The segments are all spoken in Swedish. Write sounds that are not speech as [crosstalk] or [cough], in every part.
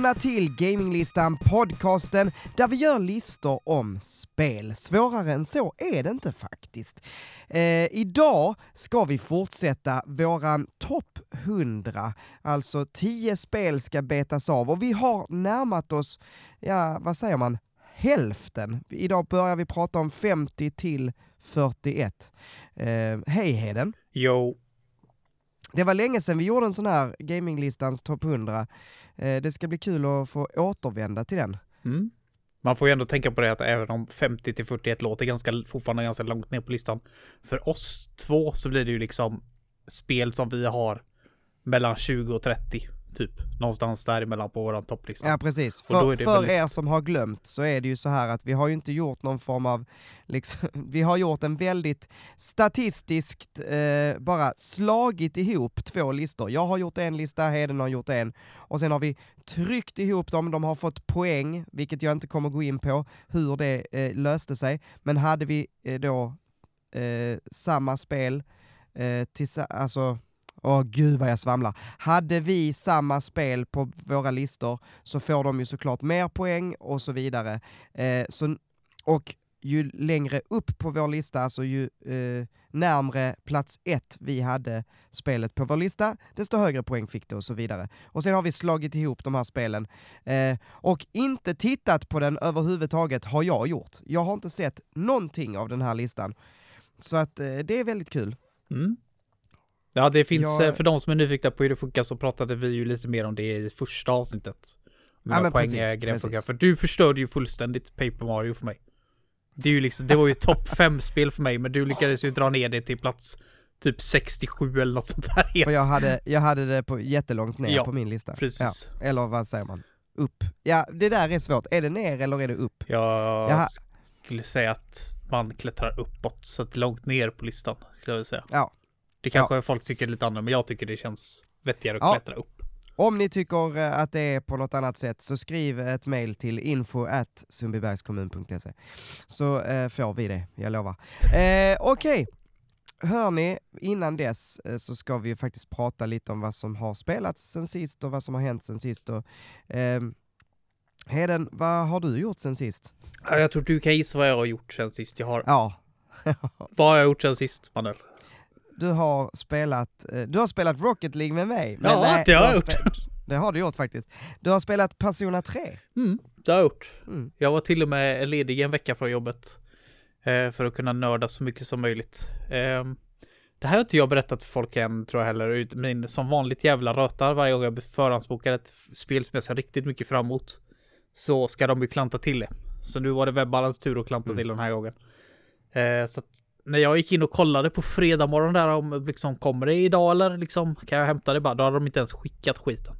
Välkomna till Gaminglistan podcasten där vi gör listor om spel. Svårare än så är det inte faktiskt. Eh, idag ska vi fortsätta våran topp 100, alltså 10 spel ska betas av och vi har närmat oss, ja vad säger man, hälften. Idag börjar vi prata om 50 till 41. Eh, hej Heden! Jo. Det var länge sedan vi gjorde en sån här gaminglistans topp 100. Eh, det ska bli kul att få återvända till den. Mm. Man får ju ändå tänka på det att även om 50 till 41 låter ganska, fortfarande ganska långt ner på listan. För oss två så blir det ju liksom spel som vi har mellan 20 och 30 typ. Någonstans däremellan på våran topplista. Ja precis, för, för väldigt- er som har glömt så är det ju så här att vi har ju inte gjort någon form av, liksom, [laughs] vi har gjort en väldigt statistiskt, eh, bara slagit ihop två listor. Jag har gjort en lista, Heden har gjort en, och sen har vi tryckt ihop dem, de har fått poäng, vilket jag inte kommer gå in på hur det eh, löste sig, men hade vi eh, då eh, samma spel, eh, alltså Åh gud vad jag svamlar. Hade vi samma spel på våra listor så får de ju såklart mer poäng och så vidare. Eh, så, och ju längre upp på vår lista, alltså ju eh, närmre plats ett vi hade spelet på vår lista, desto högre poäng fick det och så vidare. Och sen har vi slagit ihop de här spelen. Eh, och inte tittat på den överhuvudtaget har jag gjort. Jag har inte sett någonting av den här listan. Så att eh, det är väldigt kul. Mm. Ja, det finns, Jag- eh, för de som är nyfikna på hur det funkar så pratade vi ju lite mer om det i första avsnittet. Ja, men poäng precis. För du förstörde ju fullständigt Paper Mario för mig. Det, är ju liksom, det var ju topp [laughs] 5 spel för mig, men du lyckades ju dra ner det till plats typ 67 eller något sånt där. För jag hade, jag hade det på jättelångt ner Ja, på min lista. Precis. Ja, eller vad säger man? Upp. Ja, det där är svårt. Är det ner eller är det upp? Jag Jaha. skulle säga att man klättrar uppåt, så att långt ner på listan, skulle jag vilja säga. Ja. Det kanske folk tycker lite annorlunda, men jag tycker det känns vettigare att Ja. klättra upp. Om ni tycker eh, att det är på något annat sätt så skriv ett mail till info at sundbybergskommun.se så eh, får vi det, jag lovar. Eh, Okej, hörni, innan dess eh, så ska vi ju faktiskt prata lite om vad som har spelats sen sist och vad som har hänt sen sist. Och, ehm, Heden, vad har du gjort sen sist? Ja, Jag tror du kan gissa vad jag har gjort sen sist. Jag har... Ja, [laughs] Vad har jag gjort sen sist, Manuel? Du har spelat, eh, du har spelat Rocket League med mig. Ja, det du har jag gjort. Det har du gjort faktiskt. Du har spelat Persona 3. Mm, det har jag gjort. Mm. Jag var till och med ledig en vecka från jobbet. Eh, för att kunna nörda så mycket som möjligt. Eh, det här har inte jag berättat för folk än, tror jag heller. Men som vanligt jävla rötar varje gång jag förhandsbokar ett spel som jag ser riktigt mycket fram emot. Så ska de ju klanta till det. Så nu var det webballens tur att klanta Mm. till den här gången. Eh, så att när jag gick in och kollade på fredag morgon där om liksom kommer det idag eller liksom kan jag hämta det bara. Då hade de inte ens skickat skiten.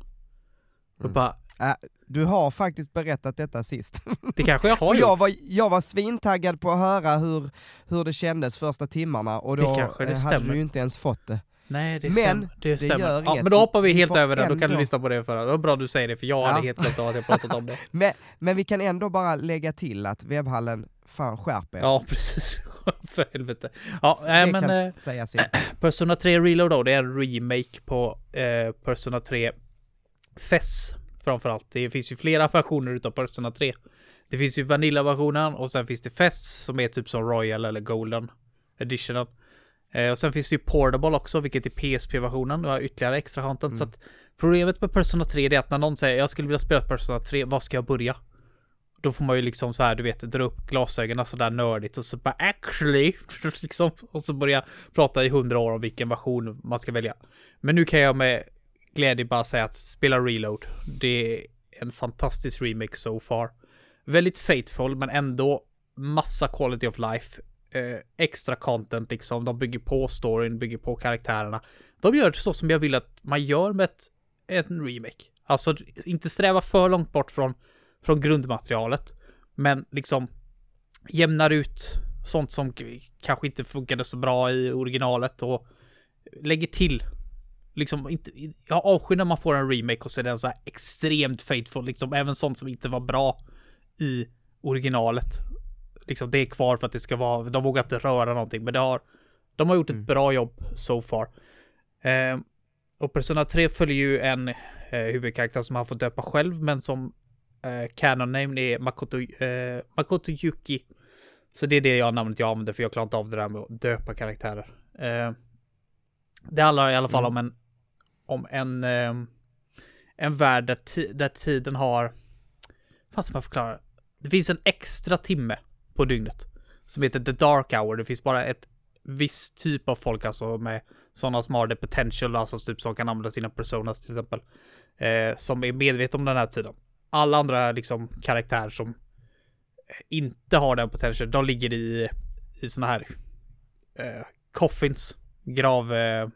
Mm. bara, Äh, du har faktiskt berättat detta sist. [laughs] det kanske jag har jag, var, jag var svintaggad på att höra hur, hur det kändes första timmarna och då Det kanske det eh, hade stämmer. du ju inte ens fått det. Nej, det Men stämmer. Det, det stämmer. gör ja, inget. men då hoppar vi helt över det. Då kan du lyssna på det för. Det var bra du säger det, för jag Ja. hade helt glömt att jag pratat om det. [laughs] Men, men vi kan ändå bara lägga till att webbhallen, fan skärp er. Ja, [laughs] precis. för helvete. Ja, nej, det men kan eh, sägas. [clears throat] Persona 3 Reload då, det är en remake på eh, Persona 3 FES framförallt. Det finns ju flera versioner utav Persona 3. Det finns ju Vanilla-versionen och sen finns det FES som är typ som Royal eller Golden Editionen. Eh, och sen finns det ju Portable också, vilket är PSP-versionen. och ytterligare extra content. Mm. Så att problemet med Persona 3 är att när någon säger jag skulle vilja spela Persona 3, var ska jag börja? Då får man ju liksom så här, du vet, dra upp glasögonen så där nördigt och så bara actually, [laughs] liksom, och så börja prata i hundra år om vilken version man ska välja. Men nu kan jag med glädje bara säga att spela Reload. Det är en fantastisk remake so far. Väldigt faithful, men ändå massa quality of life. Eh, extra content liksom. De bygger på storyn, bygger på karaktärerna. De gör det så som jag vill att man gör med ett, en remake. Alltså inte sträva för långt bort från, från grundmaterialet. Men liksom jämnar ut sånt som kanske inte funkade så bra i originalet och lägger till. Liksom inte, jag avskyr när man får en remake och så är den så här extremt faithful, liksom även sånt som inte var bra i originalet. Liksom det är kvar för att det ska vara, de vågar inte röra någonting, men det har, de har gjort ett Mm. bra jobb so far. Eh, och Persona 3 följer ju en eh, huvudkaraktär som han får döpa själv, men som eh, canon name är Makoto, eh, Makoto Yuki. Så det är det jag namnet jag använder för jag klarar inte av det där med att döpa karaktärer. Eh, det handlar i alla fall Mm. om en om en eh, en värld där, ti- där tiden har Fan ska man förklara? Det finns en extra timme på dygnet som heter the dark hour. Det finns bara ett viss typ av folk alltså med sådana som har the potential, alltså typ som kan använda sina personas till exempel. Eh, som är medvetna om den här tiden. Alla andra liksom karaktärer som inte har den potential, de ligger i, i såna här eh, coffins, grav, eh,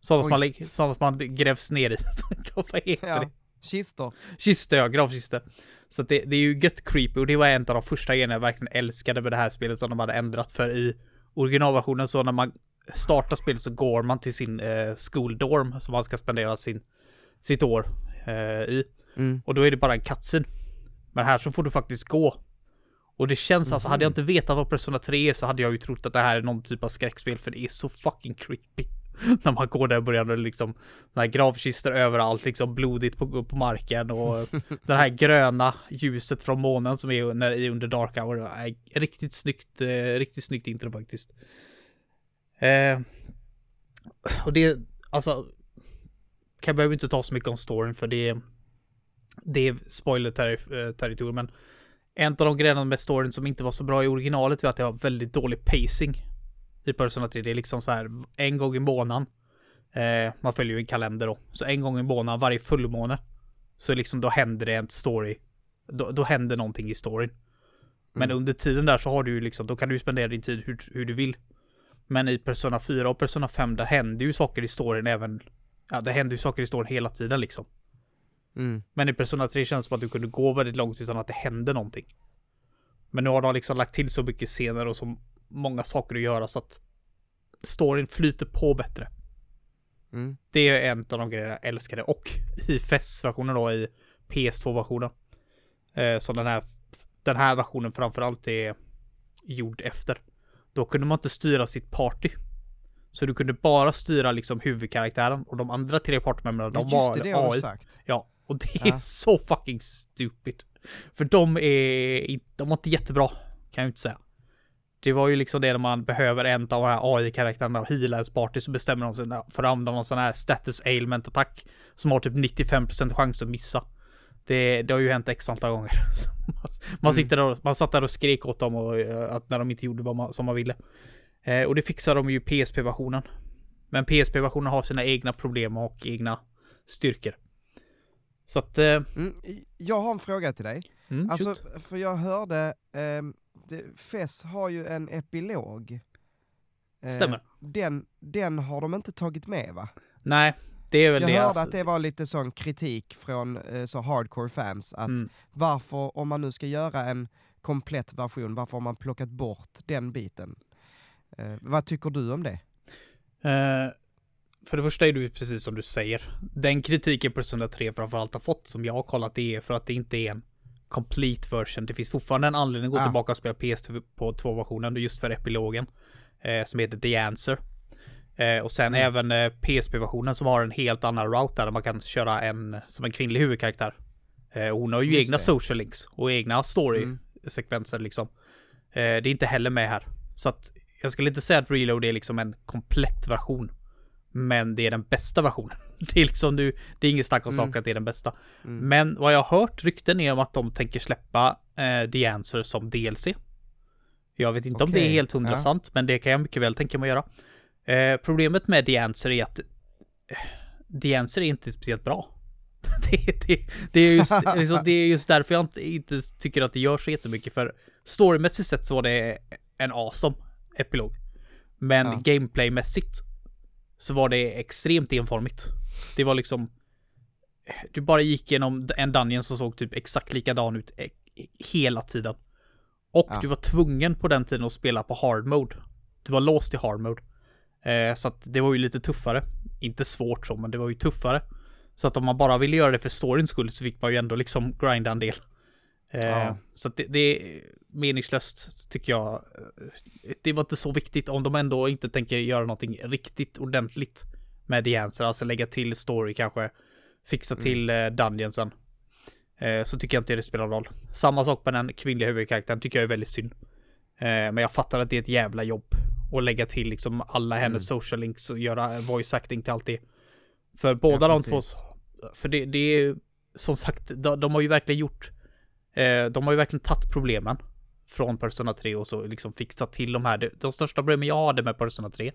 sådana som, som man grävs ner i. [laughs] Vad heter det? Ja, kistor. Kistor ja, gravkistor. Så det, det är ju gött creepy och det var en av de första grejerna jag verkligen älskade med det här spelet som de hade ändrat för i originalversionen så när man startar spelet så går man till sin eh, skoldorm som man ska spendera sin, sitt år eh, i. Mm. Och då är det bara en cutscene. Men här så får du faktiskt gå. Och det känns alltså, hade jag inte vetat vad Persona 3 är så hade jag ju trott att det här är någon typ av skräckspel för det är så fucking creepy. [laughs] När man går där och börjar liksom den här gravkistor överallt, liksom blodigt på, på marken och [laughs] det här gröna ljuset från månen som är när, i under Dark Hour. är Riktigt snyggt, eh, riktigt snyggt intro faktiskt. Eh, och det, alltså, kan behöver inte ta så mycket om storyn för det det är spoiler terri- eh, men en av de grejerna med storyn som inte var så bra i originalet var att det har väldigt dålig pacing i Persona 3. Det är liksom så här en gång i månaden. Eh, man följer ju en kalender då. Så en gång i månaden, varje fullmåne. Så liksom då händer det en story. Då, då händer någonting i storyn. Men Mm. under tiden där så har du ju liksom, då kan du ju spendera din tid hur, hur du vill. Men i Persona 4 och Persona 5 där händer ju saker i storyn även, ja det händer ju saker i storyn hela tiden liksom. Mm. Men i Persona 3 känns det som att du kunde gå väldigt långt utan att det hände någonting. Men nu har de liksom lagt till så mycket scener och så många saker att göra så att storyn flyter på bättre. Mm. Det är en av de grejer jag älskade. Och i FES-versionen då, i PS2-versionen. Eh, som den här, den här versionen framförallt är gjord efter. Då kunde man inte styra sitt party. Så du kunde bara styra liksom huvudkaraktären och de andra tre partymembrarna, de Men just var det, det har du AI. sagt. Ja, och det är Ja. så fucking stupid. För de är de var inte jättebra, kan jag inte säga. Det var ju liksom det när man behöver en av de här AI-karaktärerna och heala ens party så bestämmer de sig för att använda någon sån här status ailment attack som har typ 95% chans att missa. Det, det har ju hänt x antal gånger. [laughs] Man, Mm. sitter där man satt där och skrek åt dem och eh, att när de inte gjorde vad man, som man ville. Eh, och det fixar de ju PSP-versionen. Men PSP-versionen har sina egna problem och egna styrkor. Så att... Eh, Mm. Jag har en fråga till dig. mm, Alltså, shoot. för jag hörde, ehm, det, FES har ju en epilog. Eh, Stämmer. Den, den har de inte tagit med va? Nej, det är väl Jag det. hörde alltså. att det var lite sån kritik från eh, så hardcore fans, att Mm. varför, om man nu ska göra en komplett version, varför har man plockat bort den biten? Eh, vad tycker du om det? För det första är det precis som du säger. Den kritiken Persona 3 framförallt har fått som jag har kollat det är för att det inte är en complete version. Det finns fortfarande en anledning att gå Ah. tillbaka och spela PS2 på 2-versionen just för epilogen. Eh, som heter The Answer. Eh, och sen Mm. även eh, PSP-versionen som har en helt annan route där man kan köra en som en kvinnlig huvudkaraktär. Eh, hon har ju Just egna det. social links och egna Mm. story-sekvenser liksom. Eh, det är inte heller med här. Så att jag skulle inte säga att Reload är liksom en komplett version. Men det är den bästa versionen. [laughs] Det är liksom nu, det är inget snack om Mm. saken att det är den bästa. Mm. Men vad jag har hört rykten är om att de tänker släppa eh, The Answer som DLC. Jag vet inte om det är helt hundra ja. sant, men det kan jag mycket väl tänka mig att göra. Eh, problemet med The Answer är att eh, The Answer är inte speciellt bra. [laughs] det, det, det, är just, [laughs] liksom, det är just därför jag inte, inte tycker att det gör så jättemycket för storymässigt sett så var det en awesome epilog. Men Ja. gameplaymässigt så var det extremt enformigt. Det var liksom du bara gick igenom en dungeon som såg typ exakt likadan ut eh, hela tiden. Och Ja. du var tvungen på den tiden att spela på hard mode. Du var låst i hard mode. Eh, så att det var ju lite tuffare. Inte svårt så, men det var ju tuffare. Så att om man bara ville göra det för storyns skull så fick man ju ändå liksom grinda en del. Eh, Ja. Så det, det är meningslöst tycker jag. Eh, Det var inte så viktigt om de ändå inte tänker göra någonting riktigt ordentligt med The Answer. Alltså lägga till story kanske fixa Mm. till eh, dungeonsen. Så tycker jag inte det spelar roll. Samma sak med den kvinnliga huvudkaraktären tycker jag är väldigt synd. Men jag fattar att det är ett jävla jobb. att lägga till liksom alla hennes Mm. social links och göra voice acting till allt det. För båda Ja, de två, för det, det är som sagt, de, de har ju verkligen gjort, eh, de har ju verkligen tagit problemen från Persona 3 och så liksom fixat till de här. De, största problemen jag hade med Persona 3,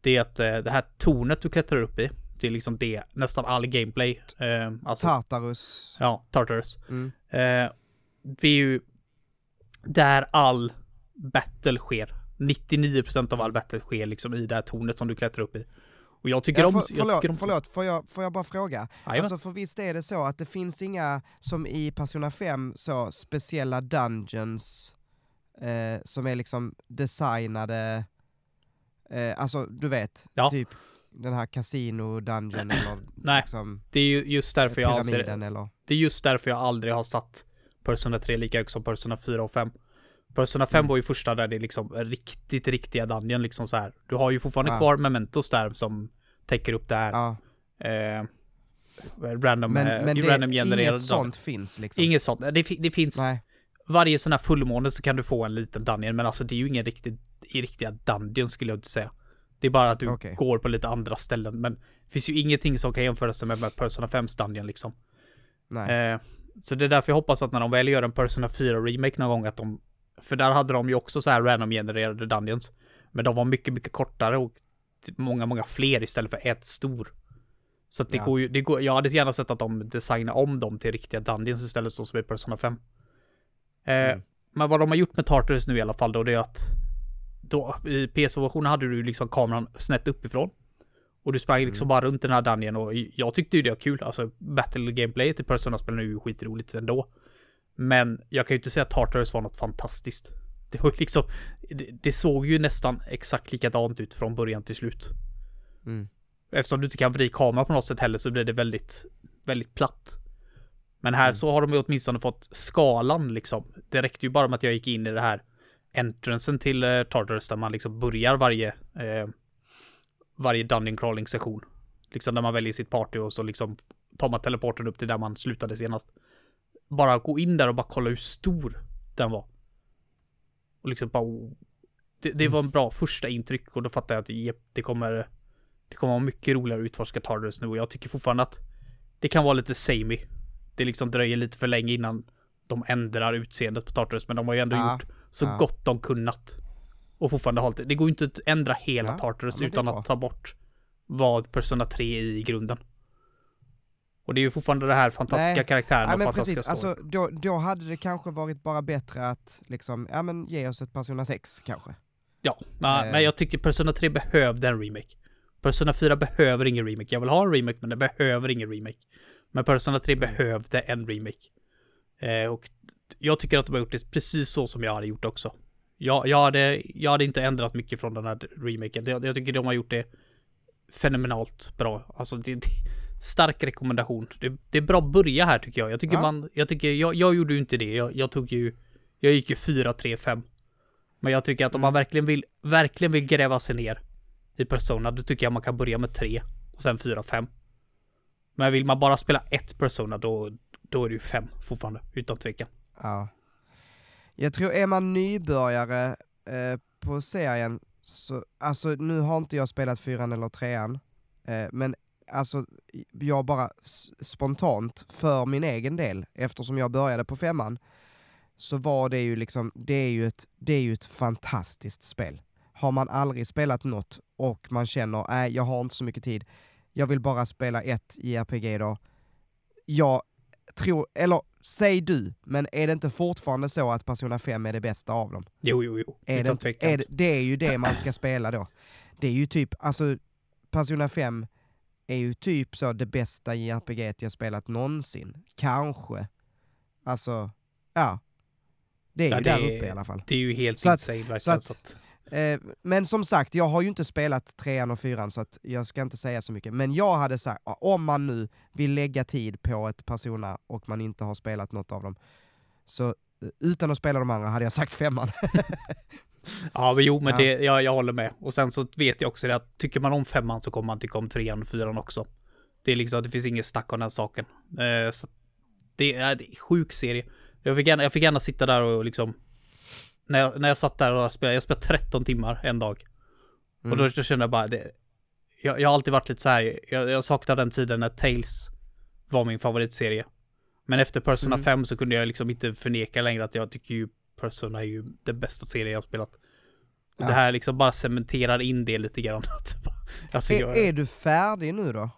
det är att eh, det här tornet du klättrar upp i, det är liksom det, nästan all gameplay, eh, alltså, Tartarus. ja, Tartarus. Mm. Eh, det är ju där all battle sker. 99% av all battle sker liksom i det här tornet som du klättrar upp i. Och jag tycker Ja, om... för, jag förlåt, tycker om förlåt får, jag, får jag bara fråga? Jajamän. Alltså för visst är det så att det finns inga, som i Persona 5, så speciella dungeons eh, som är liksom designade, eh, alltså du vet, Ja. typ den här casino dungeon [clears throat] eller Nej, liksom det är ju just därför jag anser... eller... Det är just därför jag aldrig har satt Persona 3 lika högt som Persona 4 och 5. Persona 5 Mm. var ju första där det är liksom riktigt, riktiga dungeon liksom så här. Du har ju fortfarande Ja. kvar mementos där som täcker upp det här. Ja, Eh, random, men, eh, men det, random genererade inget sånt finns liksom. Inget sånt. Det, det finns... Nej, Varje sån här fullmåne så kan du få en liten dungeon, men alltså det är ju ingen riktig, riktiga dungeon skulle jag inte säga. Det är bara att du Okej. går på lite andra ställen, men det finns ju ingenting som kan jämföras med, med Persona 5s dungeon liksom. nej. Eh, så det är därför jag hoppas att när de väl gör en Persona 4 remake någon gång att de, för där hade de ju också så här random genererade dungeons. Men de var mycket, mycket kortare och många, många fler istället för ett stor. Så att det Ja. går ju, det går, jag hade gärna sett att de designar om dem till riktiga dungeons istället så som i Persona 5. Eh, Mm. Men vad de har gjort med Tartarus nu i alla fall då, det är att då, i PS-versionen hade du liksom kameran snett uppifrån. Och du sprang liksom bara runt den här dungeon och jag tyckte ju det var kul. Alltså battle gameplayet i Persona-spelen är ju skitroligt ändå. Men jag kan ju inte säga att Tartarus var något fantastiskt. Det var ju liksom, det, det såg ju nästan exakt likadant ut från början till slut. Mm. Eftersom du inte kan vrida kameran på något sätt heller så blir det väldigt, väldigt platt. Men här så har de ju åtminstone fått skalan liksom. Det räckte ju bara med att jag gick in i det här entrancen till eh, Tartarus där man liksom börjar varje eh, varje dungeon crawling session. Liksom där man väljer sitt party och så liksom tar man teleporten upp till där man slutade senast. Bara gå in där och bara kolla hur stor den var. Och liksom bara... Det, det var en bra första intryck och då fattade jag att jep, det kommer... Det kommer vara mycket roligare att utforska Tartarus nu och jag tycker fortfarande att det kan vara lite samey. Det liksom dröjer lite för länge innan de ändrar utseendet på Tartarus men de har ju ändå Ja, gjort så ja. gott de kunnat. Och fortfarande hållit det. Det går ju inte att ändra hela Ja, Tartarus utan att ta bort vad Persona 3 är i grunden. Och det är ju fortfarande det här fantastiska Nej. karaktären Ja, och fantastiska precis, alltså, då, då hade det kanske varit bara bättre att liksom, ja men ge oss ett Persona 6 kanske. Ja, men, Eh. men jag tycker Persona 3 behövde en remake. Persona 4 behöver ingen remake. Jag vill ha en remake, men det behöver ingen remake. Men Persona 3 Mm. behövde en remake. Eh, och jag tycker att de har gjort det precis så som jag hade gjort också. Jag, jag, hade, jag hade inte ändrat mycket från den här remaken. Jag, jag tycker de har gjort det fenomenalt bra. Alltså, det, det, stark rekommendation. Det, det är bra att börja här tycker jag. Jag tycker Ja. man, jag tycker, jag, jag gjorde ju inte det. Jag, jag tog ju, jag gick ju 4, 3, 5. Men jag tycker att om man Mm. verkligen vill, verkligen vill gräva sig ner i Persona, då tycker jag man kan börja med 3 och sen 4, 5. Men vill man bara spela ett Persona, då, då är det ju 5 fortfarande, utan tvekan. Ja. Jag tror, är man nybörjare eh, på serien, så, alltså nu har inte jag spelat fyran eller trean, eh, men alltså jag bara spontant, för min egen del, eftersom jag började på femman, så var det ju liksom, det är ju ett, det är ju ett fantastiskt spel. Har man aldrig spelat något och man känner, nej jag har inte så mycket tid, jag vill bara spela ett JRPG då, jag tror, eller säg du, men är det inte fortfarande så att Persona 5 är det bästa av dem? Jo, jo, jo. Är det, utan inte, tvekan. är det, det är ju det man ska spela då. Det är ju typ, alltså Persona 5 är ju typ så det bästa JRPG jag spelat någonsin. Kanske. Alltså, ja. Det är Ja, ju det där är- uppe i alla fall. Det är ju helt Så att- insane verkligen. så att- att, Eh, men som sagt, jag har ju inte spelat trean och fyran så att jag ska inte säga så mycket. Men jag hade sagt, om man nu vill lägga tid på ett Persona och man inte har spelat något av dem, så eh, utan att spela de andra hade jag sagt femman. [laughs] ja, men jo, men Ja. det, jag, jag håller med. Och sen så vet jag också det att tycker man om femman så kommer man tycka om trean och fyran också. Det är liksom, det finns inget snack om den saken. Eh, så det är, det är sjuk serie. Jag fick, gärna, jag fick gärna sitta där och liksom... När jag, när jag satt där och spelade, jag spelade 13 timmar en dag. Mm. Och då, då kände jag bara, det, jag, jag har alltid varit lite så här, jag, jag saknar den tiden när Tales var min favoritserie. Men efter Persona Mm. 5 så kunde jag liksom inte förneka längre att jag tycker ju Persona är ju den bästa serien jag har spelat. Och Ja. det här liksom bara cementerar in det lite grann. [laughs] alltså, jag, Är, är du färdig nu då?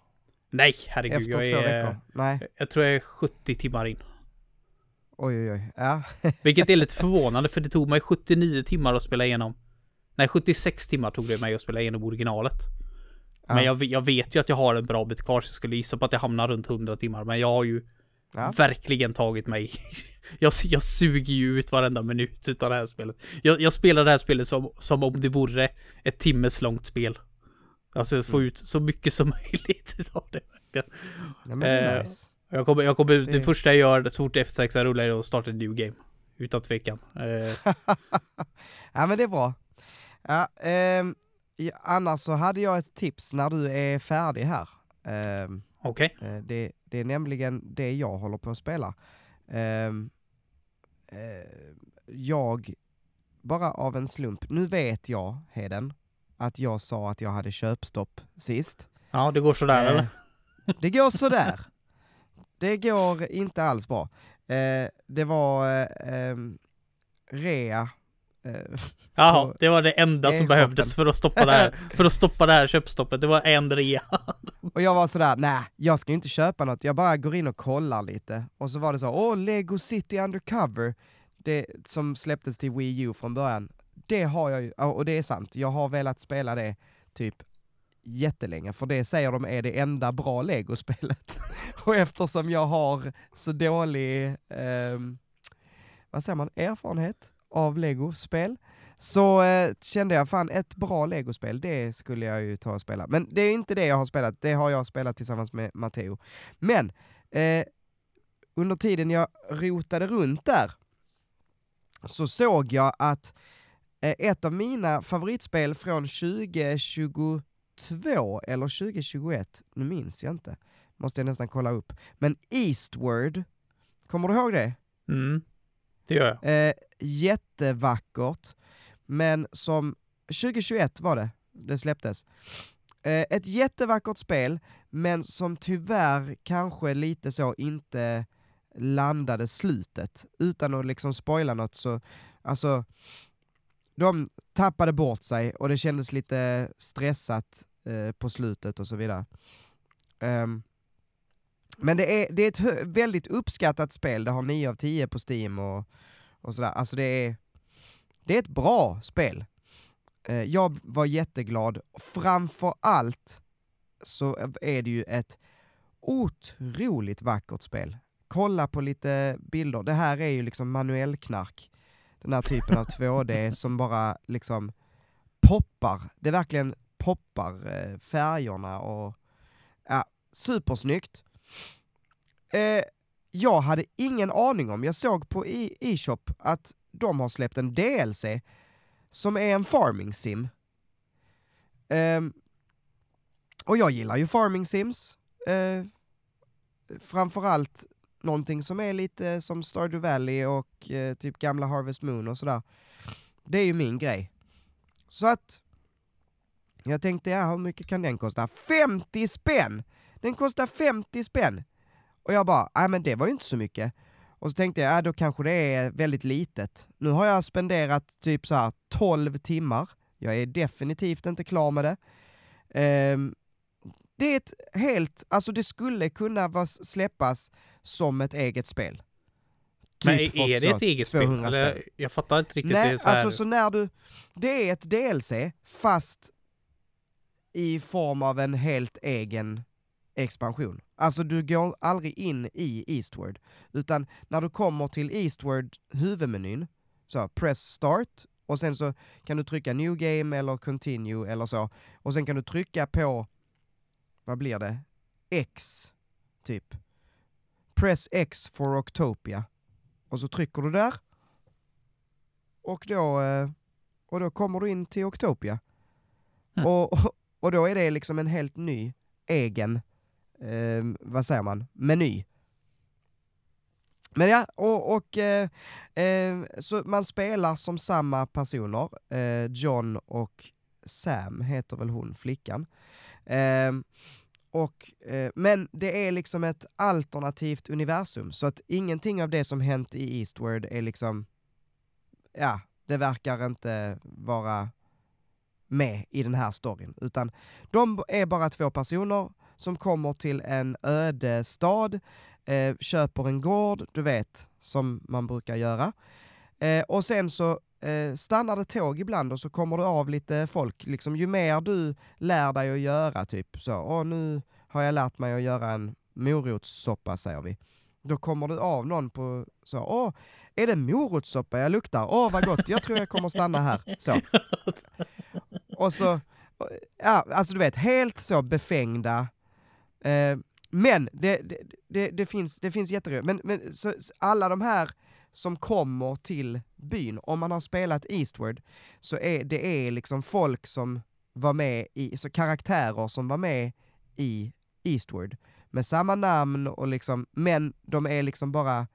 nej, herregud. Efter Jag, två är, veckor? Nej. jag tror jag är 70 timmar in. Oj oj oj. Ja. [laughs] Vilket är lite förvånande för det tog mig 79 timmar att spela igenom. Nej, 76 timmar tog det mig att spela igenom originalet. Men Ja. jag, jag vet ju att jag har en bra bit kvar så jag skulle gissa på att jag hamnar runt 100 timmar. Men jag har ju Ja. verkligen tagit mig. [laughs] jag, jag suger ju ut varenda minut utav det här spelet. Jag, jag spelar det här spelet som, som om det vore ett timmes långt spel. Alltså få Mm. ut så mycket som [laughs] möjligt utav det. ja men det är Eh, nice. Jag kommer, jag kommer, det... Det- första jag gör så fort F6 rullar är att starta en new game. Utan tvekan. Eh, [laughs] ja men det är bra. Ja, ja, annars så hade jag ett tips när du är färdig här. Ehm, Okej. eh, det, det är nämligen det jag håller på att spela. Ehm, eh, jag, bara av en slump, nu vet jag Heden, att jag sa att jag hade köpstopp sist. Ja, det går sådär Eh, eller? [laughs] Det går sådär. Det går inte alls bra. Eh, det var eh, ehm, rea. Eh, Jaha, det var det enda som behövdes för att stoppa det här. För att stoppa det här köpstoppet. Det var en rea. [laughs] och jag var sådär, nej, jag ska inte köpa något, jag bara går in och kollar lite. Och så var det så, åh, Lego City Undercover, det som släpptes till Wii U från början. Det har jag ju, och det är sant, jag har velat spela det typ jättelänge, för det säger de är det enda bra Lego-spelet. [laughs] och eftersom jag har så dålig, ehm, vad säger man, erfarenhet av legospel så eh, kände jag fan ett bra legospel det skulle jag ju ta och spela. Men det är inte det jag har spelat, det har jag spelat tillsammans med Matteo. Men eh, under tiden jag rotade runt där så såg jag att eh, ett av mina favoritspel från 2022 eller 2021, nu minns jag inte, måste jag nästan kolla upp, men Eastward, kommer du ihåg det? Mm. Det gör jag. Eh, jättevackert, men som 2021 var det, det släpptes. Eh, ett jättevackert spel, men som tyvärr kanske lite så inte landade slutet. Utan att liksom spoila något så, alltså, de tappade bort sig och det kändes lite stressat eh, på slutet och så vidare. Ehm, men det är, det är ett väldigt uppskattat spel, det har 9 av 10 på Steam och, och sådär. Alltså det är, det är ett bra spel. Eh, jag var jätteglad. Framför allt så är det ju ett otroligt vackert spel. Kolla på lite bilder. Det här är ju liksom manuell knark. Den här typen av 2D [laughs] som bara liksom poppar. Det verkligen poppar eh, färgerna och ja, supersnyggt. Eh, jag hade ingen aning om, jag såg på e- e-shop att de har släppt en DLC som är en farming sim. Eh, och jag gillar ju farming sims. Eh, framförallt någonting som är lite som Stardew Valley och eh, typ gamla Harvest Moon och sådär. Det är ju min grej. Så att jag tänkte, ja hur mycket kan den kosta? 50 spänn! Den kostar 50 spänn! Och jag bara, nej men det var ju inte så mycket. Och så tänkte jag, ja då kanske det är väldigt litet. Nu har jag spenderat typ så här 12 timmar. Jag är definitivt inte klar med det. Ehm, det är ett helt, alltså det skulle kunna vara, släppas som ett eget spel. Men Typ är fått det ett eget spel? 200 Eller, jag fattar inte riktigt. det Nej, är så här, alltså så när du... Det är ett DLC, fast i form av en helt egen expansion. Alltså du går aldrig in i Eastward, utan när du kommer till Eastward huvudmenyn, så press start, och sen så kan du trycka new game eller continue eller så, och sen kan du trycka på, vad blir det? X, typ. Press X for Octopia. Och så trycker du där, och då, eh, och då kommer du in till Octopia. Mm. Och, och, och då är det liksom en helt ny, egen eh, vad säger man, meny. Men ja, och, och eh, eh, så man spelar som samma personer, eh, John och Sam heter väl hon, flickan. Eh, och, eh, men det är liksom ett alternativt universum, så att ingenting av det som hänt i Eastward är liksom, ja, det verkar inte vara med i den här storyn, utan de är bara två personer som kommer till en öde stad, eh, köper en gård, du vet, som man brukar göra. Eh, och sen så eh, stannar det tåg ibland och så kommer det av lite folk, liksom ju mer du lär dig att göra, typ så, åh nu har jag lärt mig att göra en morotssoppa, säger vi. Då kommer det av någon på så, åh, är det morotssoppa jag luktar? Åh vad gott, jag tror jag kommer stanna här. Så. [laughs] Och så, ja, alltså du vet, helt så befängda, eh, men det, det, det, det, finns, det finns jätteroligt, men, men så, så alla de här som kommer till byn, om man har spelat Eastward, så är det är liksom folk som var med i, så karaktärer som var med i Eastward, med samma namn och liksom, men de är liksom bara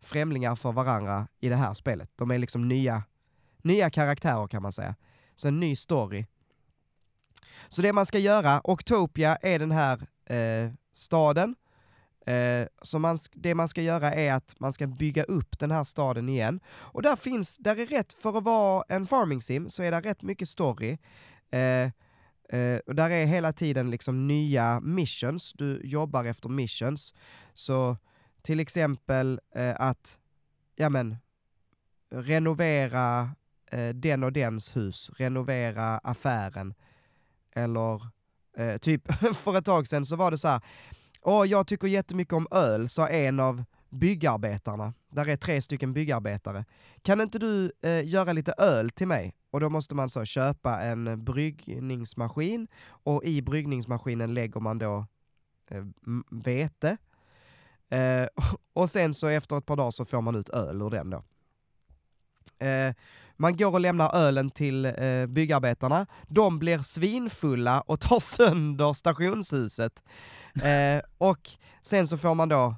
främlingar för varandra i det här spelet. De är liksom nya, nya karaktärer kan man säga. Så en ny story. Så det man ska göra, Octopia är den här eh, staden, eh, så man, det man ska göra är att man ska bygga upp den här staden igen. Och där finns, där är rätt, för att vara en farming sim, så är det rätt mycket story. Eh, Uh, och där är hela tiden liksom nya missions, du jobbar efter missions. Så till exempel uh, att, ja men, renovera uh, den och dens hus, renovera affären. Eller eh, typ, [laughs] för ett tag sedan så var det så här, åh jag tycker jättemycket om öl, sa en av byggarbetarna. Där är tre stycken byggarbetare. Kan inte du eh, göra lite öl till mig? Och då måste man så köpa en bryggningsmaskin och i bryggningsmaskinen lägger man då eh, vete. Eh, [laughs] och sen så efter ett par dagar så får man ut öl ur den då. Eh, man går och lämnar ölen till eh, byggarbetarna, de blir svinfulla och tar [laughs] sönder stationshuset. Eh, och sen så får man då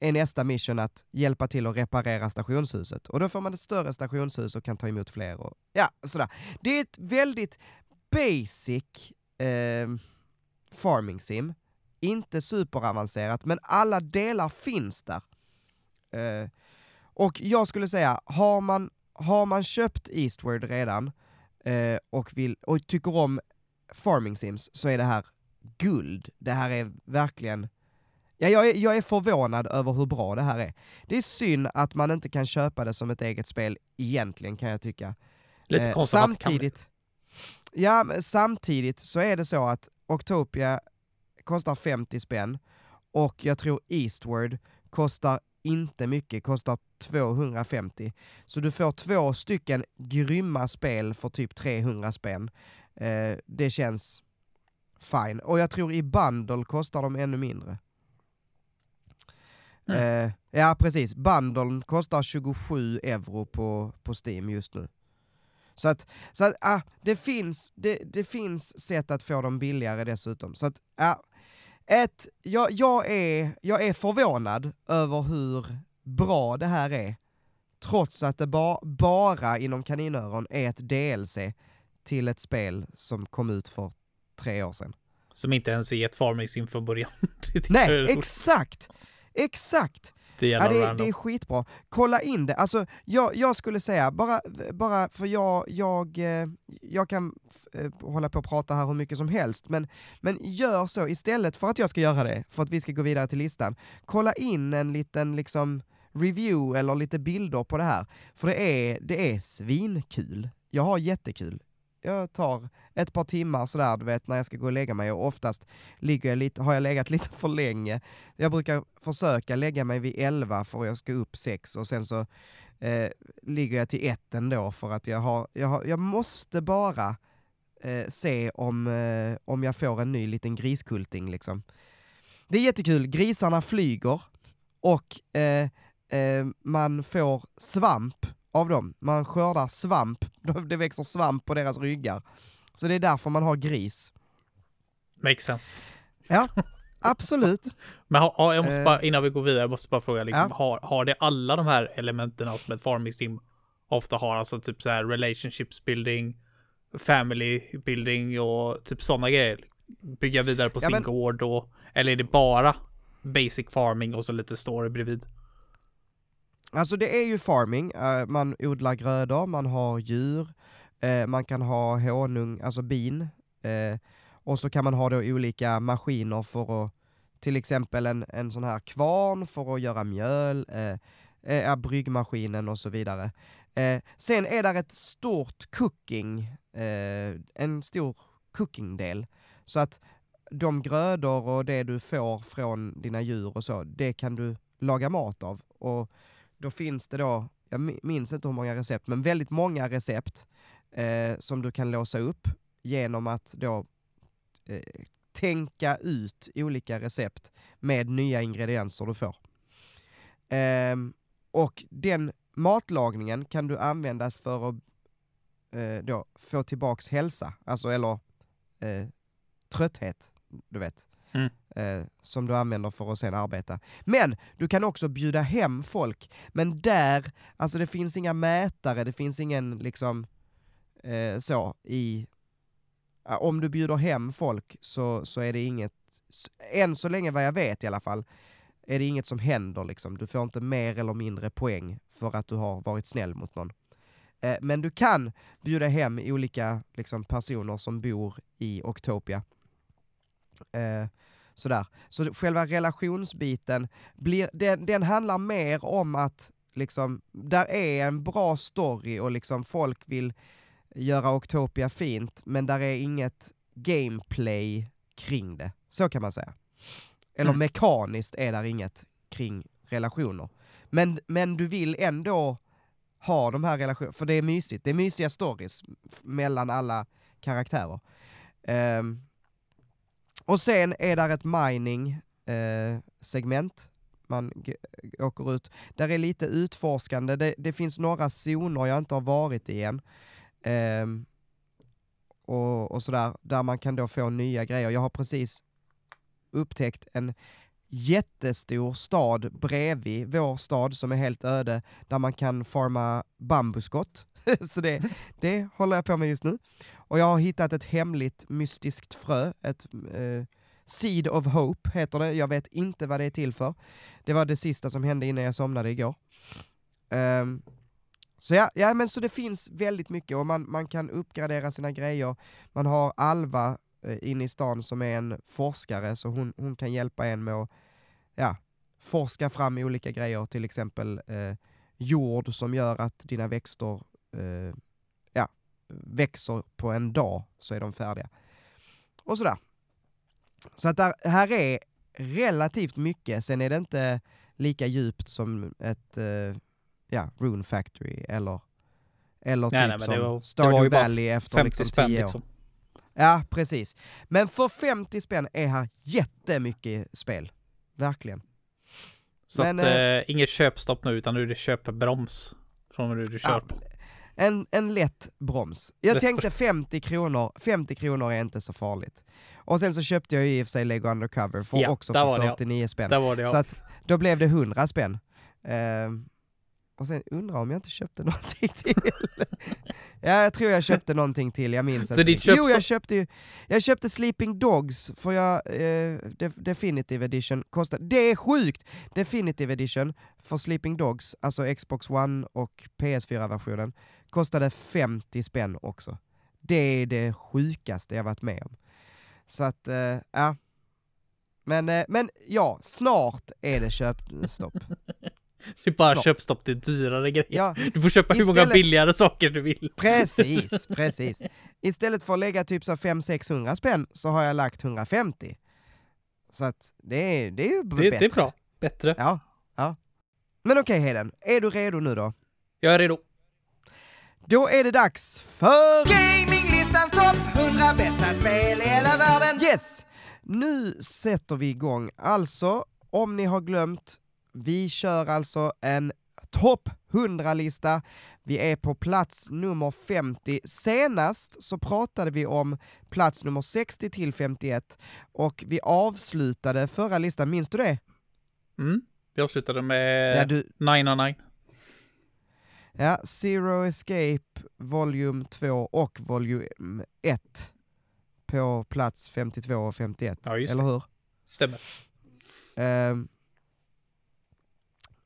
är nästa mission att hjälpa till att reparera stationshuset. Och då får man ett större stationshus och kan ta emot fler och ja, sådär. Det är ett väldigt basic eh, farming sim. Inte superavancerat, men alla delar finns där. Eh, och jag skulle säga, har man, har man köpt Eastward redan eh, och, vill, och tycker om farming sims så är det här guld. Det här är verkligen Ja, jag, är, jag är förvånad över hur bra det här är. Det är synd att man inte kan köpa det som ett eget spel egentligen, kan jag tycka. Lite eh, samtidigt, ja, samtidigt så är det så att Octopia kostar 50 spänn och jag tror Eastward kostar inte mycket, kostar 250. Så du får två stycken grymma spel för typ 300 spänn. Eh, det känns fine. Och jag tror i bundle kostar de ännu mindre. Mm. Eh, ja precis, bundlen kostar 27 euro på, på Steam just nu. Så att, så att ah, det, finns, det, det finns sätt att få dem billigare dessutom. Så att, ah, ett, jag, jag, är, jag är förvånad över hur bra det här är, trots att det ba, bara inom kaninöron är ett DLC till ett spel som kom ut för tre år sedan. Som inte ens är ett farming sim från början. [laughs] Nej, exakt! Exakt! Det, ja, det, det, är skitbra. Kolla in det. Alltså, jag, jag skulle säga, bara, bara för jag, jag, eh, jag kan eh, hålla på och prata här hur mycket som helst, men, men gör så istället för att jag ska göra det, för att vi ska gå vidare till listan. Kolla in en liten liksom review eller lite bilder på det här, för det är, det är svinkul. Jag har jättekul jag tar ett par timmar sådär, du vet, när jag ska gå och lägga mig och oftast ligger jag lite, har jag legat [laughs] lite för länge. Jag brukar försöka lägga mig vid 11 för att jag ska upp 6 och sen så eh, ligger jag till 1 ändå för att jag har, jag, har, jag måste bara eh, se om, eh, om jag får en ny liten griskulting liksom. Det är jättekul, grisarna flyger och eh, eh, man får svamp av dem. Man skördar svamp, [laughs] det växer svamp på deras ryggar. Så det är därför man har gris. Makes sense. Ja, absolut. [laughs] Men ha, jag måste Eh. bara, innan vi går vidare, jag måste bara fråga liksom, Ja. har, har det alla de här elementen som ett farming sim ofta har, alltså typ så här relationships building, family building och typ sådana grejer? Bygga vidare på Ja, sin men- gård och, eller är det bara basic farming och så lite story bredvid? Alltså det är ju farming, eh, man odlar grödor, man har djur, eh, man kan ha honung, alltså bin, eh, och så kan man ha då olika maskiner för att, till exempel en, en sån här kvarn för att göra mjöl, eh, bryggmaskinen och så vidare. Eh, sen är där ett stort cooking, eh, en stor cooking-del, så att de grödor och det du får från dina djur och så, det kan du laga mat av. Och då finns det då, jag minns inte hur många recept, men väldigt många recept eh, som du kan låsa upp genom att då eh, tänka ut olika recept med nya ingredienser du får. Eh, och den matlagningen kan du använda för att eh, då få tillbaks hälsa, alltså eller eh, trötthet, du vet. Mm. Eh, som du använder för att sen arbeta. Men du kan också bjuda hem folk, men där, alltså det finns inga mätare, det finns ingen liksom eh, så i... Om du bjuder hem folk så, så är det inget, än så länge vad jag vet i alla fall, är det inget som händer liksom. Du får inte mer eller mindre poäng för att du har varit snäll mot någon. Eh, men du kan bjuda hem olika liksom, personer som bor i Octopia. Eh, sådär. Så själva relationsbiten, blir, den, den handlar mer om att liksom, där är en bra story och liksom folk vill göra Octopia fint, men där är inget gameplay kring det. Så kan man säga. Eller Mm. mekaniskt är där inget kring relationer. Men, men du vill ändå ha de här relationerna, för det är mysigt. Det är mysiga stories mellan alla karaktärer. Ehm, och sen är där ett mining eh, segment. Man eh, åker ut. Där är lite utforskande. Det, det finns några zoner jag inte har varit i än. Eh, och, och sådär, där man kan då få nya grejer. Jag har precis upptäckt en jättestor stad bredvid vår stad som är helt öde, där man kan farma bambuskott. [laughs] Så det, det håller jag på med just nu. Och jag har hittat ett hemligt mystiskt frö, ett eh, Seed of Hope heter det. Jag vet inte vad det är till för. Det var det sista som hände innan jag somnade igår. Um, så ja, ja, men så det finns väldigt mycket och man, man kan uppgradera sina grejer. Man har Alva eh, inne i stan som är en forskare, så hon, hon kan hjälpa en med att ja, forska fram olika grejer, till exempel eh, jord som gör att dina växter eh, växer på en dag, så är de färdiga. Och sådär. Så att där, här är relativt mycket, sen är det inte lika djupt som ett eh, ja, Rune Factory eller, eller typ Nej, nej, men det som var- Stardew Valley efter 50 liksom spänn 10 år. liksom. Ja, precis. Men för 50 spänn är här jättemycket spel. Verkligen. Så Men, att, eh, eh, inget köpstopp nu, utan nu är det köpbroms från det du kör Ja, på. En, en lätt broms. Jag tänkte 50 kronor, 50 kronor är inte så farligt. Och sen så köpte jag ju i och för sig Lego Undercover för Ja, också för var det, ja. 49 spänn. Så att då blev det 100 spänn. Ehm, och sen undrar om jag inte köpte [laughs] någonting till. ja, jag tror jag köpte någonting till, jag minns inte. riktigt. Jo, jag köpte jag köpte Sleeping Dogs, för jag, eh, Def- Definitive Edition kostade, det är sjukt! Definitive Edition för Sleeping Dogs, alltså Xbox One och PS4-versionen, kostade 50 spänn också. Det är det sjukaste jag varit med om. Så att, eh, ja. Men, eh, men ja, snart är det köpstopp. [laughs] Det är bara så. köpstopp till dyrare grejer. Ja, Du får köpa hur många Istället- billigare saker du vill. precis, [laughs] precis. Istället för att lägga typ så 500-600 spänn så har jag lagt 150. Så att det är, det är ju Det, bättre. det är bra. Bättre. Ja, ja. Men okej Heden, är du redo nu då? Jag är redo. Då är det dags för Gaminglistans topp 100 bästa spel i hela världen! Yes! Nu sätter vi igång. Alltså, om ni har glömt, vi kör alltså en topp 100-lista Vi är på plats nummer 50. Senast så pratade vi om plats nummer 60 till 51 och vi avslutade förra listan, minns du det? Mm. Vi avslutade med Ja, du, 909. ja, Zero Escape Volume 2 och Volume 1 på plats 52 och 51, Ja, eller hur? Stämmer. Ehm,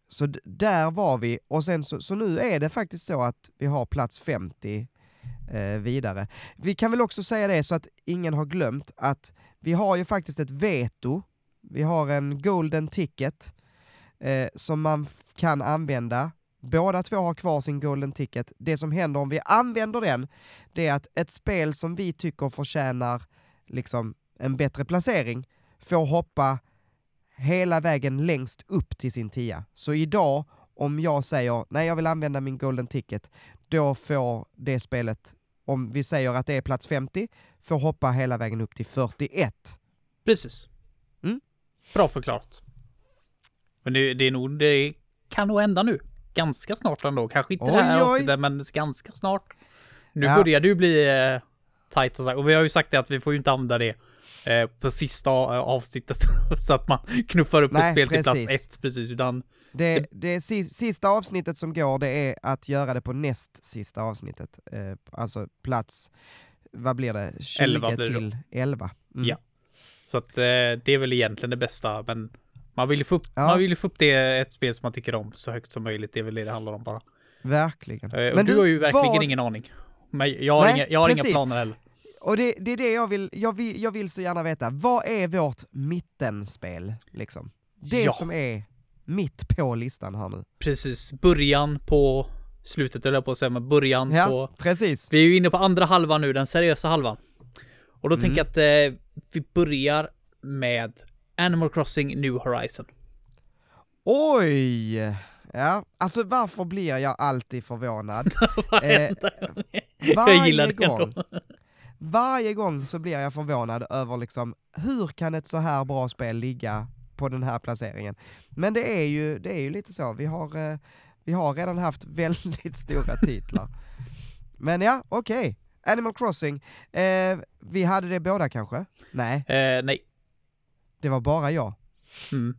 så d- där var vi, och sen så, så nu är det faktiskt så att vi har plats 50 eh, vidare. Vi kan väl också säga det så att ingen har glömt att vi har ju faktiskt ett veto, vi har en golden ticket eh, som man f- kan använda. Båda två har kvar sin golden ticket. Det som händer om vi använder den, det är att ett spel som vi tycker förtjänar liksom en bättre placering får hoppa hela vägen längst upp till sin tia. Så idag, om jag säger nej jag vill använda min golden ticket, då får det spelet, om vi säger att det är plats 50, får hoppa hela vägen upp till 41. Precis. Mm. Bra förklarat. Men det, det är nog, det kan nog hända nu. Ganska snart ändå. Kanske inte det här Oj, oj. avsnittet, men ganska snart. Nu Ja. börjar det ju bli eh, tajt och så. Och vi har ju sagt det att vi får ju inte använda det eh, på sista eh, avsnittet. [laughs] så att man knuffar upp Nej, ett spel till plats ett. Precis, utan Det, det si- sista avsnittet som går, det är att göra det på näst sista avsnittet. Eh, alltså plats, vad blir det? 20 11 blir det till 11. Mm. Ja. Så att eh, det är väl egentligen det bästa, men man vill ju få upp, Ja. man vill få upp det, ett spel som man tycker om så högt som möjligt. Det är väl det det handlar om bara. Verkligen. Eh, och du, har ju verkligen vad- ingen aning. Men jag har, Nej, inga, jag har inga planer heller. Och det, det är det jag vill, jag vill, jag vill så gärna veta, vad är vårt mittenspel? Liksom? Det Ja. som är mitt på listan här nu. Precis, början på slutet, eller på att säga, men början Ja, på... precis. Vi är ju inne på andra halvan nu, den seriösa halvan. Och då Mm. tänker jag att eh, vi börjar med Animal Crossing New Horizon. Oj! Ja, alltså varför blir jag alltid förvånad? [laughs] Varenda varje gillar det gång. ändå. Varje gång så blir jag förvånad över liksom, hur kan ett så här bra spel ligga på den här placeringen? Men det är ju, det är ju lite så, vi har, eh, vi har redan haft [laughs] väldigt stora titlar. Men ja, okej. Animal Crossing, eh, vi hade det båda kanske? Nej, Eh, nej. det var bara jag. Mm.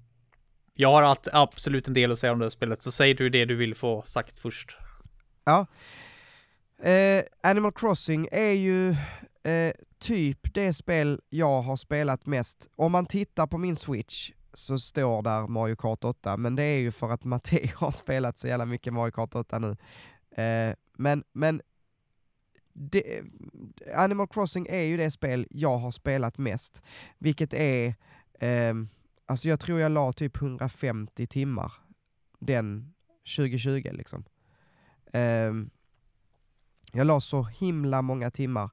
Jag har allt, absolut en del att säga om det här spelet, så säg du det du vill få sagt först. Eh, Animal Crossing är ju eh, typ det spel jag har spelat mest. Om man tittar på min Switch så står där Mario Kart 8, men det är ju för att Matteo [laughs] har spelat så jävla mycket Mario Kart 8 nu. Eh, men men det, Animal Crossing är ju det spel jag har spelat mest, vilket är, eh, alltså jag tror jag la typ 150 timmar den 2020 liksom. Eh, jag la så himla många timmar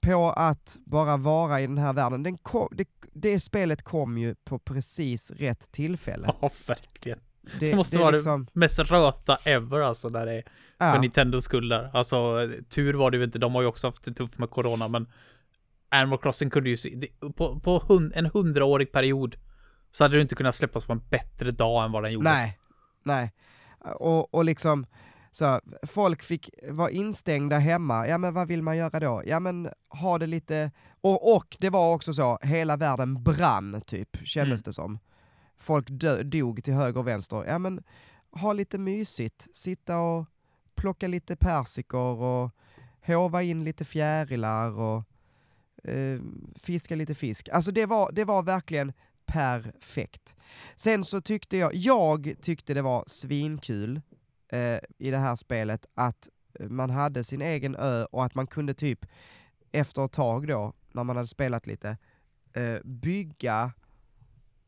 på att bara vara i den här världen. Den kom, det, det spelet kom ju på precis rätt tillfälle. Ja, verkligen. Det, Det måste är vara liksom, det mest röta ever alltså, där det är för ja, Nintendos skull där. Alltså, tur var det ju inte, de har ju också haft det tufft med corona, men Animal Crossing kunde ju se, det- på, på hun, en hundraårig period så hade det inte kunnat släppas på en bättre dag än vad den gjorde. nej, nej. Och, och liksom, så folk fick vara instängda hemma, ja men vad vill man göra då? Ja men ha det lite, och, och det var också så, hela världen brann typ, kändes Mm. det som. Folk dö, dog till höger och vänster, ja men ha lite mysigt, sitta och plocka lite persikor och hova in lite fjärilar och eh, fiska lite fisk. Alltså det var, det var verkligen perfekt. Sen så tyckte jag, jag tyckte det var svinkul eh, i det här spelet att eh, man hade sin egen ö och att man kunde typ efter ett tag då, när man hade spelat lite, eh, bygga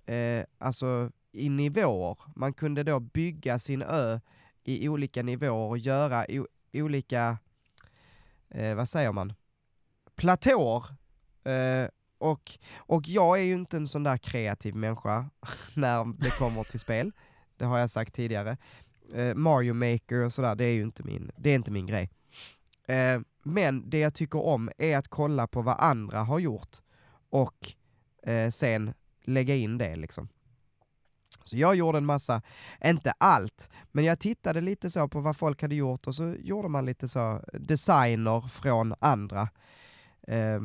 eh, alltså i nivåer. Man kunde då bygga sin ö i olika nivåer och göra olika, eh, vad säger man, platåer. Eh, och, och jag är ju inte en sån där kreativ människa [laughs] när det kommer till spel. Det har jag sagt tidigare. Eh, Mario Maker och sådär, det är ju inte min, det är inte min grej. Eh, men det jag tycker om är att kolla på vad andra har gjort och eh, sen lägga in det liksom. Så jag gjorde en massa, inte allt, men jag tittade lite så på vad folk hade gjort och så gjorde man lite så designer från andra. Eh,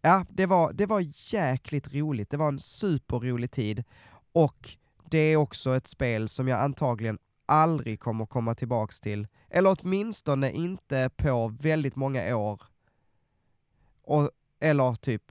ja, det var, det var jäkligt roligt. Det var en superrolig tid och det är också ett spel som jag antagligen aldrig kommer komma tillbaks till. Eller åtminstone inte på väldigt många år. Och, eller typ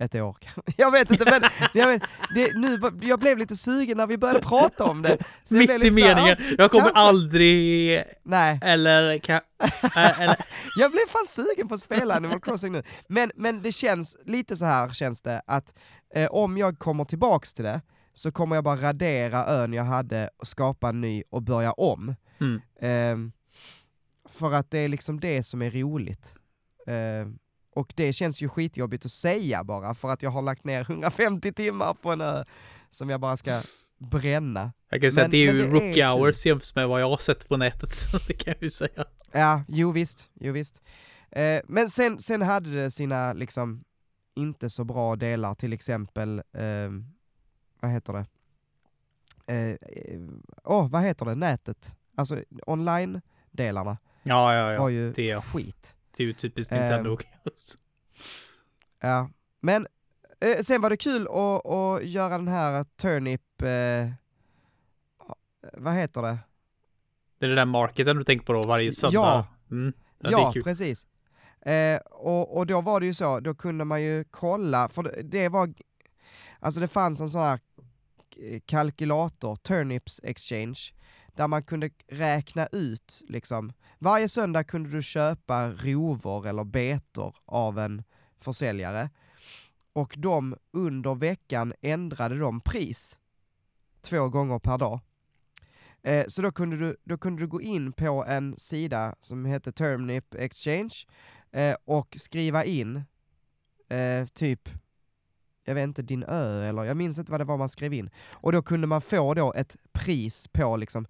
ett år [laughs] Jag vet inte men, jag, vet, det, nu, jag blev lite sugen när vi började prata om det. Mitt i meningen, här, jag kommer kanske. aldrig... Nej. Eller, kan, äh, [laughs] eller... jag blev fan sugen på att spela Animal Crossing nu. Men, men det känns, lite så här känns det, att eh, om jag kommer tillbaks till det, så kommer jag bara radera ön jag hade och skapa en ny och börja om. Mm. Eh, för att det är liksom det som är roligt. Eh, och det känns ju skitjobbigt att säga bara, för att jag har lagt ner 150 timmar på en ö som jag bara ska bränna. Jag kan ju säga att det är ju det rookie är hours jämfört med vad jag har sett på nätet, [laughs] det kan jag ju säga. Ja, jo visst, jo visst. Eh, men sen, sen hade det sina liksom inte så bra delar, till exempel, eh, vad heter det? Eh, oh, vad heter det, nätet? Alltså online-delarna ja, ja, ja. var ju det, skit. Det är ju typiskt Nintendo. Um, ja, men eh, sen var det kul att, att göra den här turnip, eh, vad heter det? Det är det där marketen du tänker på då, varje söndag? Ja, mm. ja, ja precis. Eh, och, och då var det ju så, då kunde man ju kolla, för det, det var, alltså det fanns en sån här Eh, kalkylator, Turnips Exchange, där man kunde räkna ut, liksom, varje söndag kunde du köpa rovor eller betor av en försäljare, och de under veckan ändrade de pris två gånger per dag. Eh, så då kunde, du, då kunde du gå in på en sida som heter Turnip Exchange eh, och skriva in eh, typ jag vet inte, din ö eller jag minns inte vad det var man skrev in. Och då kunde man få då ett pris på liksom,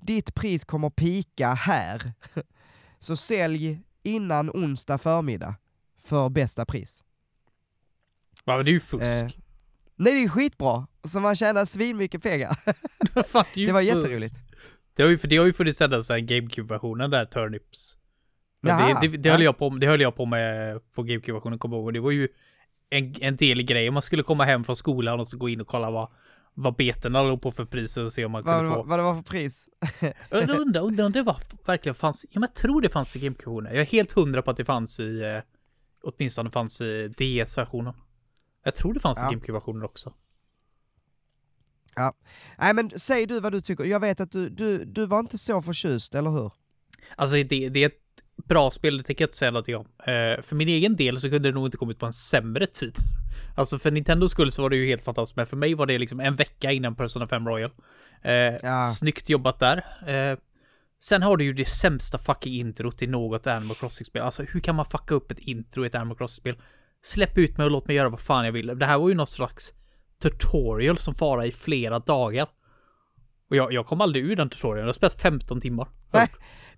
ditt pris kommer pika här. [laughs] Så sälj innan onsdag förmiddag för bästa pris. Ja, det är ju fusk. Eh, nej, det är ju skitbra! Så man tjänar svinmycket pengar. [laughs] Det, var jätteroligt. Det har ju, för det har ju funnits ända sedan GameCube-versionen där, Turnips. Det, det, det, höll jag på, det höll jag på med på GameCube-versionen, kommer jag ihåg. Det var ju en, en del grejer. Man skulle komma hem från skolan och så gå in och kolla vad, vad betena låg på för priser och se om man vad, kunde få... Vad det var för pris? [laughs] jag undrar, undrar om det var verkligen fanns, jag tror det fanns i GameCube-versionen. Jag är helt hundra på att det fanns i, eh, åtminstone fanns i DS-versionen. Jag tror det fanns ja. i GameCube-versionen också. Ja. Nej men säg du vad du tycker. Jag vet att du, du, du var inte så förtjust, eller hur? Alltså det, det bra spel, det tänker jag inte säga någonting om. Uh, för min egen del så kunde det nog inte kommit på en sämre tid. [laughs] Alltså för Nintendos skull så var det ju helt fantastiskt, men för mig var det liksom en vecka innan Persona 5 Royal. Uh, ja. Snyggt jobbat där. Uh, sen har du ju det sämsta fucking introt i något Animal Crossing-spel. Alltså hur kan man fucka upp ett intro i ett Animal Crossing-spel? Släpp ut mig och låt mig göra vad fan jag vill. Det här var ju något slags tutorial som fara i flera dagar. Och jag, jag kom aldrig ur den tutorialen, jag har spelat 15 timmar. Nej,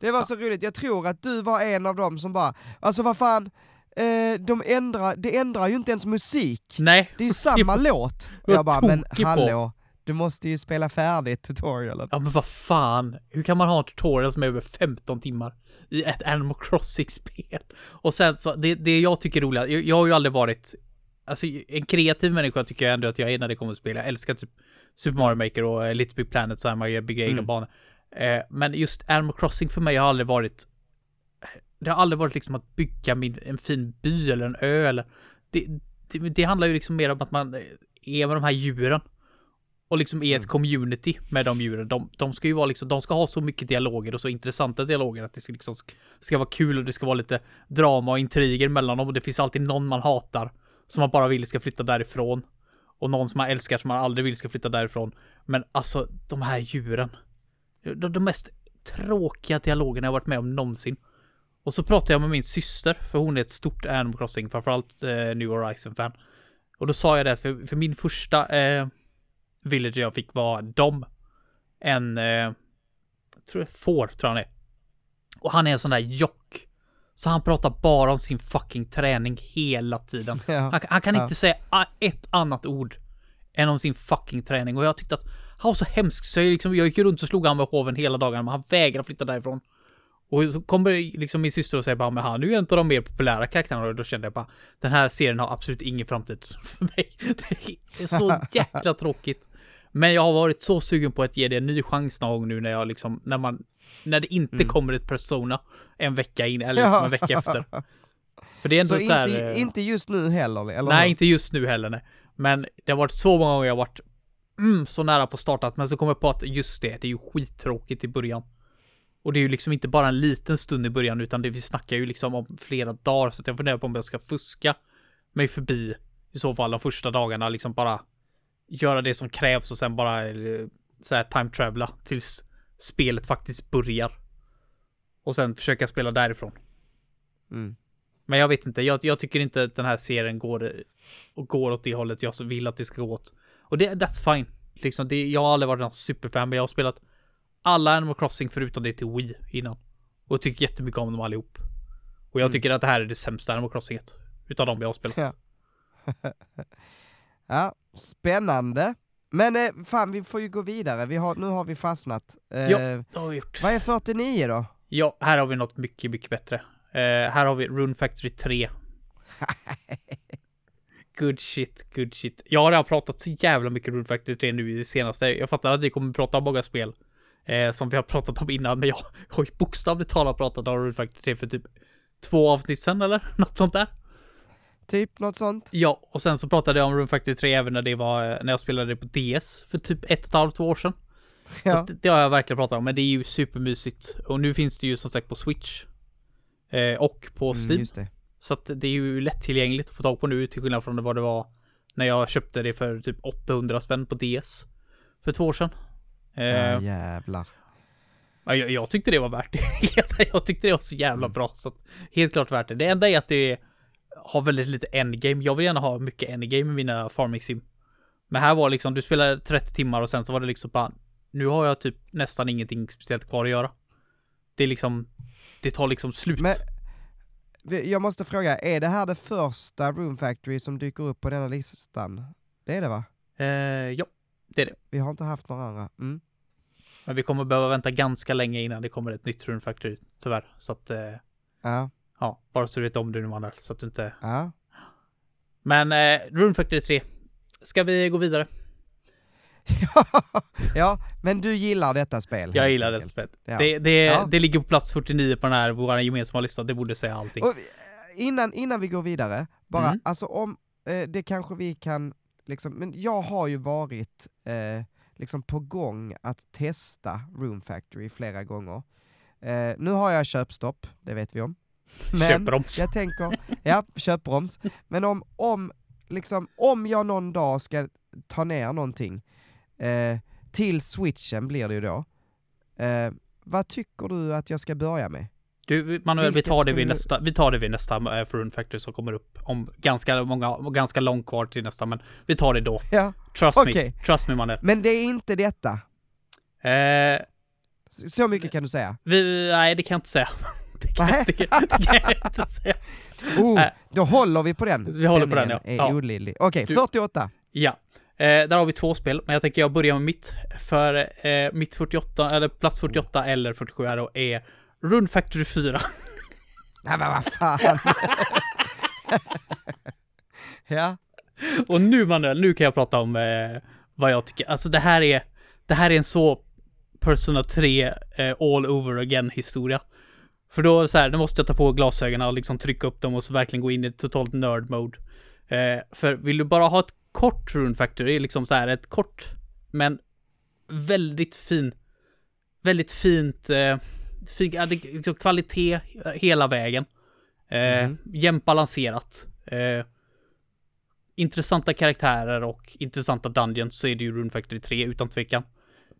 det var så roligt. Jag tror att du var en av dem som bara, alltså vad fan, eh, de ändrar, det ändrar ju inte ens musik. Nej. Det är ju samma [laughs] låt. Och jag bara, men hallå, du måste ju spela färdigt tutorialen. Ja men vad fan, hur kan man ha en tutorial som är över 15 timmar i ett Animal Crossing-spel? Och sen så, det, det jag tycker är roligt, jag, jag har ju aldrig varit Alltså en kreativ människa tycker jag ändå att jag är när det kommer att spela. Jag älskar typ Super Mario Maker och eh, Little Big Planet så här, man bygger egna mm. banor. Eh, men just Animal Crossing för mig har aldrig varit det har aldrig varit liksom att bygga min, en fin by eller en ö eller det, det, det handlar ju liksom mer om att man är med de här djuren och liksom är ett mm. community med de djuren. De, de ska ju vara liksom, de ska ha så mycket dialoger och så intressanta dialoger att det ska liksom ska vara kul och det ska vara lite drama och intriger mellan dem och det finns alltid någon man hatar som man bara vill ska flytta därifrån och någon som man älskar som man aldrig vill ska flytta därifrån. Men alltså de här djuren. De, de mest tråkiga dialogerna jag varit med om någonsin. Och så pratade jag med min syster, för hon är ett stort Animal Crossing, framförallt eh, New Horizon-fan. Och då sa jag det att för, för min första eh, villager jag fick var dom. En, eh, tror jag, får tror jag han är. Och han är en sån där jock. Så han pratar bara om sin fucking träning hela tiden. [laughs] Ja, han, han, kan ja. inte säga ett annat ord än om sin fucking träning. Och jag tyckte att han var så hemsk så jag, liksom, jag gick runt och slog han med hoven hela dagarna, men han vägrade flytta därifrån. Och så kommer liksom min syster och säger bara, men han är ju en av de mer populära karaktärerna och då kände jag bara, den här serien har absolut ingen framtid [laughs] för mig. Det är så [laughs] jäkla tråkigt. Men jag har varit så sugen på att ge det en ny chans någon gång nu när jag liksom, när man, när det inte mm. kommer ett Persona en vecka in, eller liksom en vecka efter. För det är ändå så, så här, inte, eh, inte just nu heller? Eller nej, inte just nu heller nej. Men det har varit så många gånger jag varit mm, så nära på startat, men så kommer jag på att just det, det är ju skittråkigt i början. Och det är ju liksom inte bara en liten stund i början, utan det vi snackar ju liksom om flera dagar, så jag funderar på om jag ska fuska mig förbi i så fall de första dagarna, liksom bara göra det som krävs och sen bara eh, så här time travela tills spelet faktiskt börjar. Och sen försöka spela därifrån. Mm. Men jag vet inte, jag, jag, tycker inte att den här serien går, och går åt det hållet jag vill att det ska gå åt. Och det, that's fine. Liksom, det, jag har aldrig varit någon superfan, men jag har spelat alla Animal Crossing förutom det till Wii innan. Och tyckt jättemycket om dem allihop. Och jag mm. tycker att det här är det sämsta Animal Crossinget. Utav dem jag har spelat. Ja, [laughs] ja spännande. Men eh, fan, vi får ju gå vidare. Vi har, nu har vi fastnat. Eh, ja, det har vi gjort. Vad är 49 då? Ja, här har vi något mycket, mycket bättre. Eh, här har vi Rune Factory 3. [laughs] good shit, good shit. Jag har redan pratat så jävla mycket Rune Factory 3 nu i det senaste. Jag fattar att vi kommer prata om många spel eh, som vi har pratat om innan, men jag [laughs] har ju bokstavligt talat pratat om Rune Factory 3 för typ två avsnitt sen eller [laughs] något sånt där. Typ något sånt. Ja, och sen så pratade jag om Rune Factory 3 även när det var, när jag spelade det på DS för typ ett och ett halvt, två år sedan. Ja. Så det har jag verkligen pratat om, men det är ju supermysigt. Och nu finns det ju som sagt på Switch. Eh, och på mm, Steam. Mm, så att det är ju lättillgängligt att få tag på nu, till skillnad från vad det var när jag köpte det för typ 800 spänn på DS. För två år sedan. Eh, ja, jävlar. Ja, jag, jag, tyckte det var värt det. [laughs] jag tyckte det var så jävla mm. bra, så att, helt klart värt det. Det enda är att det har väldigt lite endgame. Jag vill gärna ha mycket endgame i mina farming sim. Men här var liksom, du spelade 30 timmar och sen så var det liksom bara, nu har jag typ nästan ingenting speciellt kvar att göra. Det är liksom, det tar liksom slut. Men, jag måste fråga, är det här det första Room Factory som dyker upp på denna listan? Det är det va? Eh, ja, det är det. Vi har inte haft några andra. Mm. Men vi kommer behöva vänta ganska länge innan det kommer ett nytt Rune Factory, tyvärr. Så att... Eh, ja. Ja, bara så du vet om det nu Manuel, så att du inte... Ja. Men eh, Rune Factory 3. Ska vi gå vidare? ja, men du gillar detta spel? Jag gillar detta spel. Ja. Det, det, ja. det ligger på plats 49 på den här, vår gemensamma lista, det borde säga allting. Och innan, innan vi går vidare, bara, mm. alltså om, eh, det kanske vi kan, liksom, men jag har ju varit eh, liksom på gång att testa Room Factory flera gånger. Eh, nu har jag köpstopp, det vet vi om. Men köpbroms. jag tänker, ja, köpbroms. Men om, om, liksom, om jag någon dag ska ta ner någonting, eh, till switchen blir det ju då, eh, vad tycker du att jag ska börja med? Du, Manuel, vi tar, det vid nästa, vi tar det vid nästa uh, Rune Factory som kommer upp om ganska många, ganska långt kvar till nästa, men vi tar det då. [laughs] Ja. Trust okay. me. Trust me, Manuel. Men det är inte detta? Eh, Så mycket kan du säga? Vi, nej, det kan jag inte säga. [laughs] Det kan, det, det kan jag inte säga. [laughs] Oh, då håller vi på den. Vi håller på den, ja. ja. Okej, okay, 48. Ja. Eh, där har vi två spel, men jag tänker jag börjar med mitt. För eh, mitt 48, eller plats 48 eller 47 är då är Rune Factory 4. [laughs] Nej men vad fan. [laughs] ja. Och nu Manuel, nu kan jag prata om eh, vad jag tycker. Alltså det här är, det här är en så Persona 3 eh, all over again historia. För då så här, då måste jag ta på glasögonen och liksom trycka upp dem och så verkligen gå in i totalt nerd mode. Eh, för vill du bara ha ett kort Rune Factory, liksom så här ett kort, men väldigt fin, väldigt fint, eh, fin, liksom kvalitet hela vägen. Eh, mm. Jämnt balanserat. Eh, intressanta karaktärer och intressanta dungeons så är det ju Rune Factory 3 utan tvekan.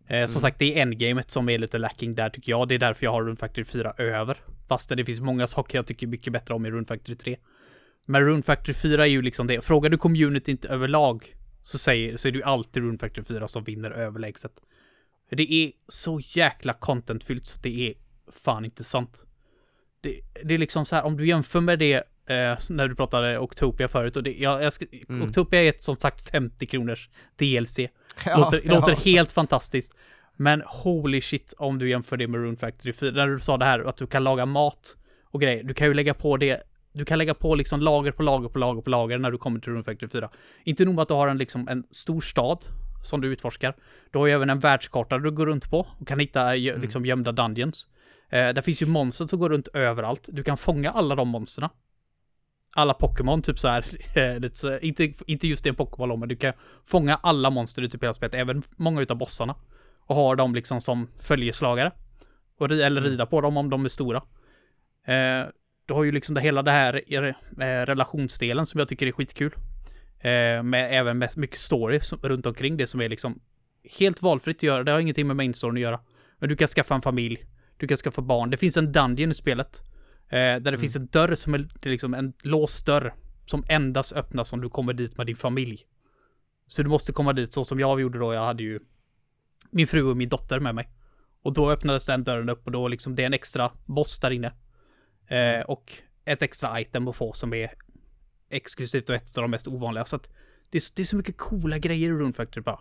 Eh, mm. Som sagt, det är endgamet som är lite lacking där tycker jag. Det är därför jag har Rune Factory 4 över. Fast det finns många saker jag tycker mycket bättre om i Rune Factory 3. Men Rune Factory 4 är ju liksom det. Frågar du communityt överlag så, säger, så är det ju alltid Rune Factory 4 som vinner överlägset. Det är så jäkla contentfyllt så det är fan inte sant. Det, det är liksom så här, om du jämför med det Eh, när du pratade Octopia förut och det, jag, jag, ska- Mm. Octopia är ett som sagt 50 kronors DLC. [laughs] Ja, låter, ja. låter helt fantastiskt. Men holy shit om du jämför det med Rune Factory 4. När du sa det här att du kan laga mat och grejer. Du kan ju lägga på det. Du kan lägga på liksom lager på lager på lager på lager när du kommer till Rune Factory 4. Inte nog med att du har en liksom en stor stad som du utforskar. Du har ju även en världskart du går runt på och kan hitta Mm. liksom gömda dungeons. Eh, där finns ju monster som går runt överallt. Du kan fånga alla de monsterna. Alla Pokémon, typ så här, [laughs] eh, lite så, inte, inte just i en Pokémon men du kan fånga alla monster i typ hela spelet, även många utav bossarna. Och ha dem liksom som följeslagare. Och, eller rida på dem om de är stora. Eh, du har ju liksom det, hela det här eh, relationsdelen som jag tycker är skitkul. Eh, med även med mycket story som, runt omkring det som är liksom helt valfritt att göra. Det har ingenting med main storyn att göra. Men du kan skaffa en familj. Du kan skaffa barn. Det finns en dungeon i spelet. Eh, där det finns en dörr som är, det är liksom en låst dörr. Som endast öppnas om du kommer dit med din familj. Så du måste komma dit så som jag gjorde då. Jag hade ju min fru och min dotter med mig. Och då öppnades den dörren upp och då liksom det är en extra boss där inne. Eh, och ett extra item att få som är exklusivt och ett av de mest ovanliga. Så att det är, så- det är så mycket coola grejer i Rune Factory bara.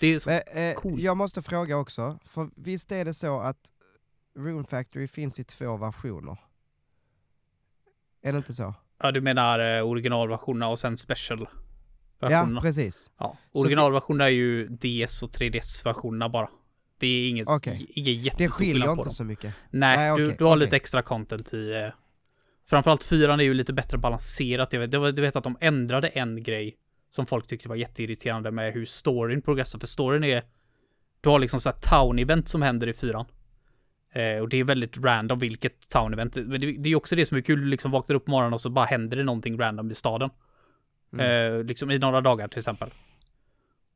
Det är så, Men, eh, Cool. Jag måste fråga också, för visst är det så att Rune Factory finns i två versioner? Är det inte så? ja du menar eh, originalversionerna och sen special Ja, versionerna. precis. Ja, originalversionerna är ju DS och 3DS-versionerna bara. Det är inget, Okej. ingen Det jättestor skiljer skillnad på inte dem. så mycket. Nej, Nej, du, okej, du har okej. lite extra content i... Eh, framförallt fyran är ju lite bättre balanserat. Jag vet, det var- du vet att de ändrade en grej som folk tyckte var jätteirriterande med hur storyn progressar. För storyn är... Du har liksom så här town-event som händer i fyran. Eh, och det är väldigt random vilket town-event. Men det, det är också det som är kul. Du liksom vaknar upp på morgonen och så bara händer det någonting random i staden. Mm. Eh, liksom i några dagar till exempel.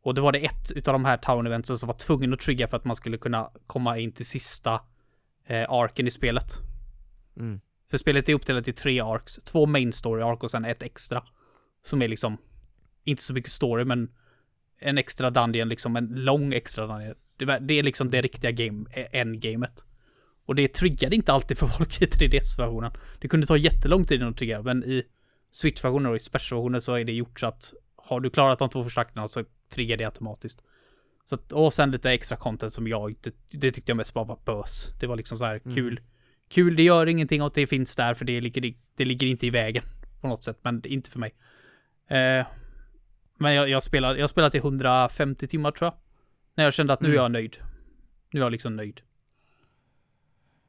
Och det var det ett utav de här town eventsen som var tvungen att trigga för att man skulle kunna komma in till sista eh, arken i spelet. Mm. För spelet är uppdelat i tre arcs. Två main story arc och sen ett extra. Som är liksom inte så mycket story men en extra dungeon liksom, en lång extra dungeon. Det, är liksom det riktiga game, endgamet. Och det triggade inte alltid för folk i 3DS-versionen. Det kunde ta jättelång tid att trigga, men i Switch-versionen och i Special-versionen så är det gjort så att har du klarat de två första akterna så triggar det automatiskt. Så att, och sen lite extra content som jag inte, det tyckte jag mest bara var bös. Det var liksom så här kul. Kul, det gör ingenting att det finns där för det ligger, det ligger inte i vägen [laughs] på något sätt, men det inte för mig. Eh, men jag, jag spelar, jag spelat i 150 timmar tror jag. När jag kände att nu är jag nöjd. Nu är jag liksom nöjd.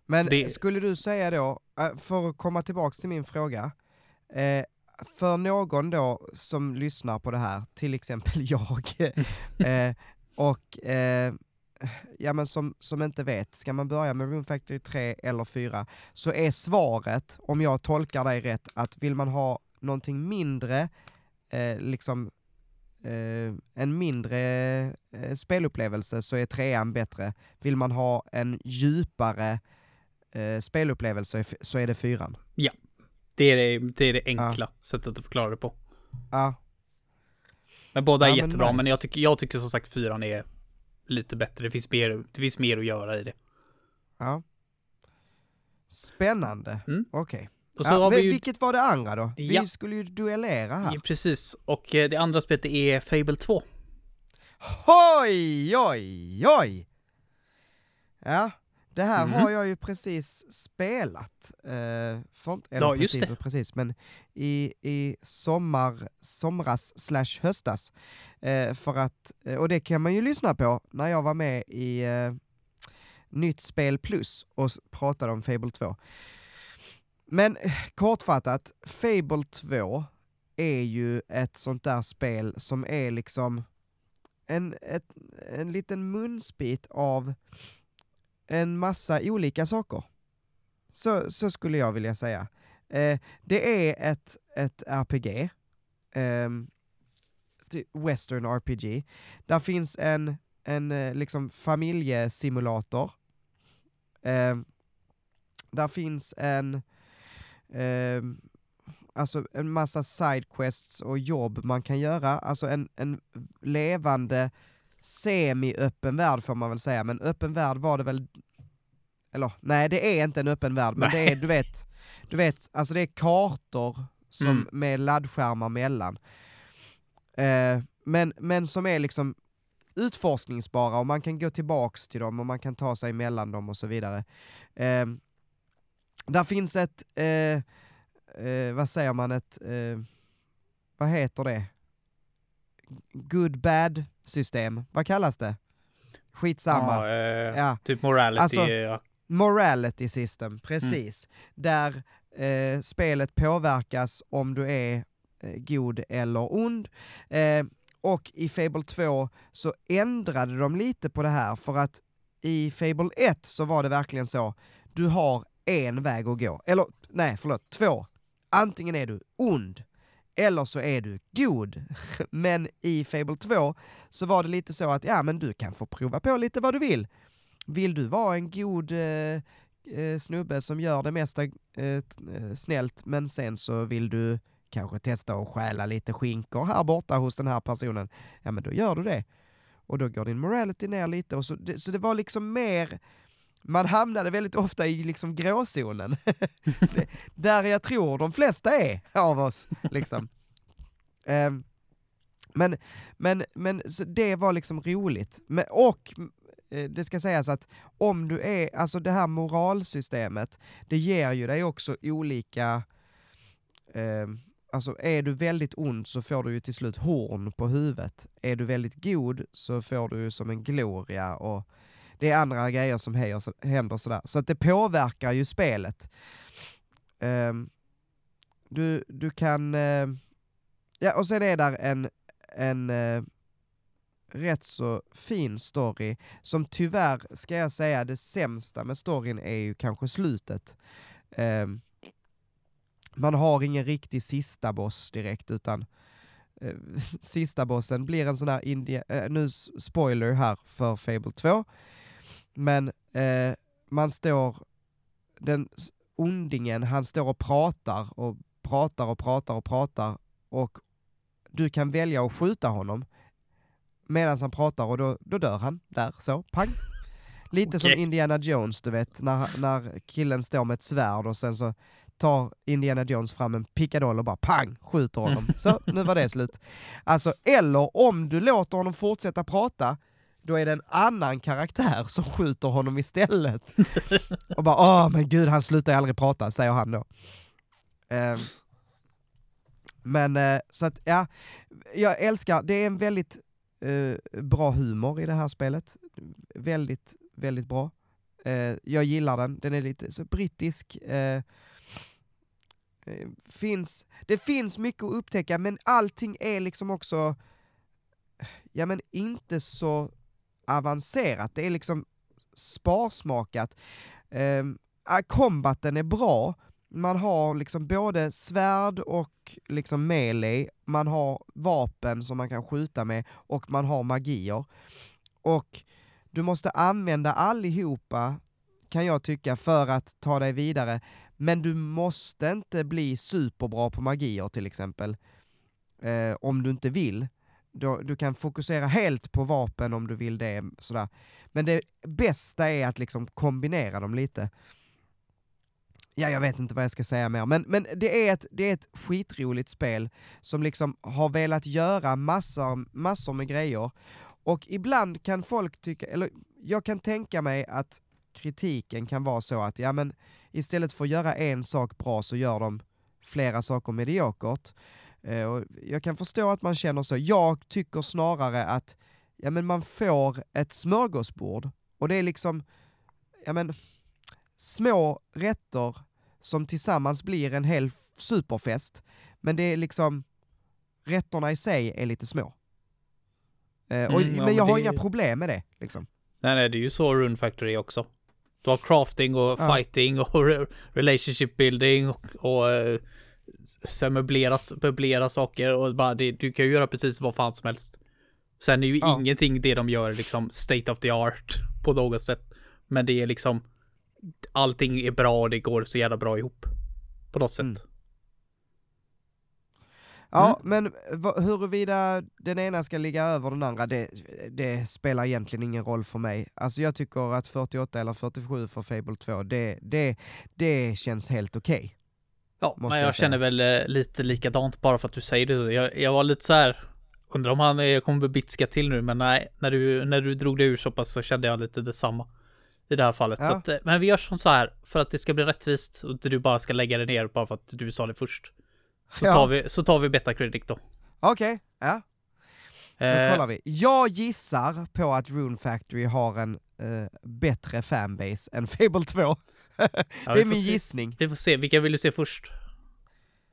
Men Det- skulle du säga då, eh, för att komma tillbaks till min fråga, eh, för någon då som lyssnar på det här, till exempel [laughs] jag, eh, och eh, ja, men som, som inte vet, ska man börja med Room Factory 3 eller 4, så är svaret, om jag tolkar dig rätt, att vill man ha någonting mindre, eh, liksom eh, en mindre eh, spelupplevelse så är trean bättre. Vill man ha en djupare eh, spelupplevelse så är det fyran. Det är det, det, är det enkla sättet att förklara det på. Ja, Men båda är Ja, men jättebra, men, nice. jag, tycker, jag tycker som sagt fyran är lite bättre. Det finns mer, det finns mer att göra i det. ja. Spännande, Mm. okej. Och så Ja, har vi ju... Vilket var det andra då? Ja. Vi skulle ju duellera här. Ja, Precis, och eh, det andra spelet är Fable 2. Oj, oj, oj! Ja, det här Mhm. har jag ju precis spelat. Eh, för, eller Ja, precis och precis, men i, i sommar, somras slash höstas. Eh, för att, eh, och det kan man ju lyssna på när jag var med i eh, Nytt Spel Plus och pratade om Fable 2. Men eh, kortfattat, Fable 2 är ju ett sånt där spel som är liksom en, ett, en liten munsbit av en massa olika saker. Så, så skulle jag vilja säga. Eh, det är ett, ett RPG, eh, Western RPG. Där finns en, en eh, liksom familjesimulator. Eh, där finns en, eh, alltså en massa sidequests och jobb man kan göra, alltså en, en levande semi-öppen värld får man väl säga, men öppen värld var det väl eller nej det är inte en öppen värld, men Nej. det är, du vet, du vet, alltså det är kartor som, Mm. med laddskärmar mellan. Eh, men, men som är liksom utforskningsbara och man kan gå tillbaks till dem och man kan ta sig mellan dem och så vidare. Eh, där finns ett, eh, eh, vad säger man, ett, eh, vad heter det? Good bad system, vad kallas det? Skitsamma. Ja, eh, Ja. Typ morality. Alltså- ja. Morality system, precis. Där eh, spelet påverkas om du är eh, god eller ond. Eh, och i Fable 2 så ändrade de lite på det här för att i Fable 1 så var det verkligen så, du har en väg att gå. Eller nej, förlåt, två. Antingen är du ond eller så är du god. [laughs] Men i Fable 2 så var det lite så att ja, men du kan få prova på lite vad du vill. Vill du vara en god eh, eh, snubbe som gör det mesta eh, eh, snällt, men sen så vill du kanske testa att stjäla lite skinkor här borta hos den här personen, ja men då gör du det. Och då går din morality ner lite, och så, det, så det var liksom mer, man hamnade väldigt ofta i liksom gråzonen. [laughs] det, där jag tror de flesta är av oss. Liksom. [laughs] Ehm, men, men, men så det var liksom roligt. Men, och eh, det ska sägas att om du är, alltså det här moralsystemet, det ger ju dig också olika, eh, alltså är du väldigt ond så får du ju till slut horn på huvudet. Är du väldigt god så får du ju som en gloria och det är andra grejer som händer, sådär. Så att det påverkar ju spelet. Um, du, du kan, Uh, ja och sen är där en, en uh, rätt så fin story, som tyvärr, ska jag säga, det sämsta med storyn är ju kanske slutet. Um, man har ingen riktig sista boss direkt, utan eh, [laughs] sista bossen blir en sån här India, eh, nu spoiler här för Fable 2, men eh, man står, den ondingen, han står och pratar och pratar och pratar och pratar och du kan välja att skjuta honom medan han pratar och då, då dör han där, så, pang. Lite som Okej. Indiana Jones, du vet, när, när killen står med ett svärd och sen så tar Indiana Jones fram en pickadoll och bara pang, skjuter honom. [laughs] Så, nu var det slut. Alltså, eller om du låter honom fortsätta prata, då är det en annan karaktär som skjuter honom istället. Och bara åh men gud, han slutar ju aldrig prata, säger han då. Eh, men eh, så att ja, jag älskar, det är en väldigt eh, bra humor i det här spelet. Väldigt, väldigt bra. Eh, jag gillar den, den är lite så brittisk. Eh, eh finns, det finns mycket att upptäcka men allting är liksom också, ja men inte så avancerat. Det är liksom sparsmakat. Eh, kombaten är bra, man har liksom både svärd och liksom melee, man har vapen som man kan skjuta med och man har magier. Och du måste använda allihopa, kan jag tycka, för att ta dig vidare. Men du måste inte bli superbra på magier till exempel, eh, om du inte vill. Du, du kan fokusera helt på vapen om du vill det. Sådär. Men det bästa är att liksom kombinera dem lite. Ja, jag vet inte vad jag ska säga mer, men, men det, är ett, det är ett skitroligt spel som liksom har velat göra massor, massor med grejer. Och ibland kan folk tycka, eller jag kan tänka mig att kritiken kan vara så att ja men istället för att göra en sak bra så gör de flera saker mediokert. Eh, och jag kan förstå att man känner så. Jag tycker snarare att ja, men man får ett smörgåsbord och det är liksom ja, men, små rätter som tillsammans blir en hel superfest. Men det är liksom rätterna i sig är lite små. Eh, och, Mm, ja, men jag men har det- inga problem med det. Liksom. Nej, nej, det är ju så Rune Factory är också. Du har crafting och Ja. fighting och re- relationship building och, och eh, sen möblera, möblera saker och bara det, du kan ju göra precis vad fan som helst. Sen är ju Ja. ingenting det de gör liksom state of the art [laughs] på något sätt. Men det är liksom allting är bra och det går så jävla bra ihop. På något sätt. Mm. Ja, Mm. men huruvida den ena ska ligga över den andra, det, det spelar egentligen ingen roll för mig. Alltså jag tycker att 48 eller 47 för Fable 2, det, det, det känns helt okej. Ja, men jag jag känner väl eh, lite likadant bara för att du säger det. Jag, jag var lite så här. Undrar om han kommer bitska till nu, men nej, när du, när du drog det ur så pass så kände jag lite detsamma. I det här fallet. Ja. att, eh, men vi gör som så här, för att det ska bli rättvist och inte du bara ska lägga det ner bara för att du sa det först. Så Ja. tar vi, så tar vi Betacredit då. Okej, ja. Då Eh, kollar vi. Jag gissar på att Rune Factory har en eh, bättre fanbase än Fable 2. Ja, det är min se. gissning. Vi får se, vilka vill du se först?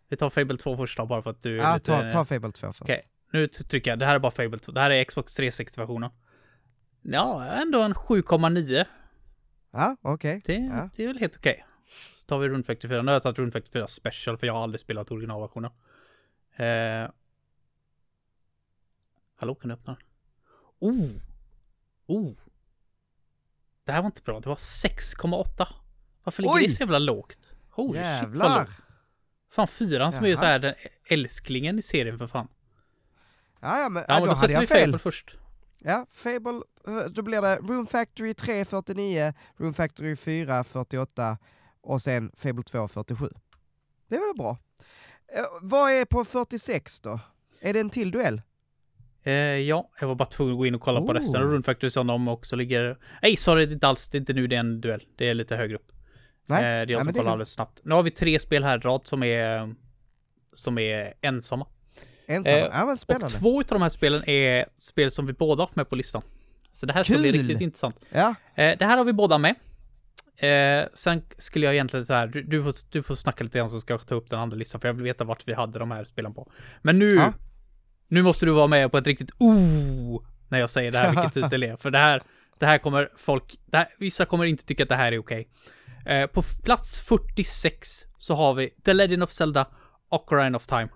Vi tar Fable 2 först då, bara för att du är Ja, lite... ta, ta Fable 2 först. Okej. Nu trycker jag, det här är bara Fable 2. Det här är Xbox 360-versionen. Ja, ändå en 7,9. Ja, okej. Det, Ja. det är väl helt okej. Så tar vi Rune Factory 4. Nu har jag tagit Rune Factory 4 Special för jag har aldrig spelat originalversionen. Eh... Hallå, kan du öppna den? Oh! Oh! Det här var inte bra. Det var 6,8. Varför ligger Oj! det så jävla lågt? Holy shit vad Jävlar! lågt. Fan fyran som är Jaha. så här den älsklingen i serien för fan. Ja, ja, men, Ja, då då hade sätter vi jag fel. Fable först. Ja, Fable, eh, då blir det Room Factory 3 49, Room Factory 4 48 och sen Fable 2 47. Det var väl bra. Eh, vad är på 46 då? Är det en till duell? Eh, ja, jag var bara tvungen att gå in och kolla på Oh. resten av Rune Factory som de också ligger... Nej, sorry, det är inte alls. Det är inte nu det är en duell. Det är lite högre upp. Nej, Eh, det är jag som kollar alldeles snabbt. Nu har vi tre spel här i rad som är... Som är ensamma. Ensamma? Eh, ja men Och spännande. två utav de här spelen är spel som vi båda haft med på listan. Så det här ska bli riktigt intressant. Ja, Eh, det här har vi båda med. Eh, sen skulle jag egentligen så här, du, du, får, du får snacka lite grann så ska jag ta upp den andra listan för jag vill veta vart vi hade de här spelen på. Men nu, Ja. nu måste du vara med på ett riktigt oh när jag säger det här, vilket [laughs] titel det är. För det här, det här kommer folk, det här, vissa kommer inte tycka att det här är okej. Eh, på plats 46 så har vi The Legend of Zelda Ocarina of Time.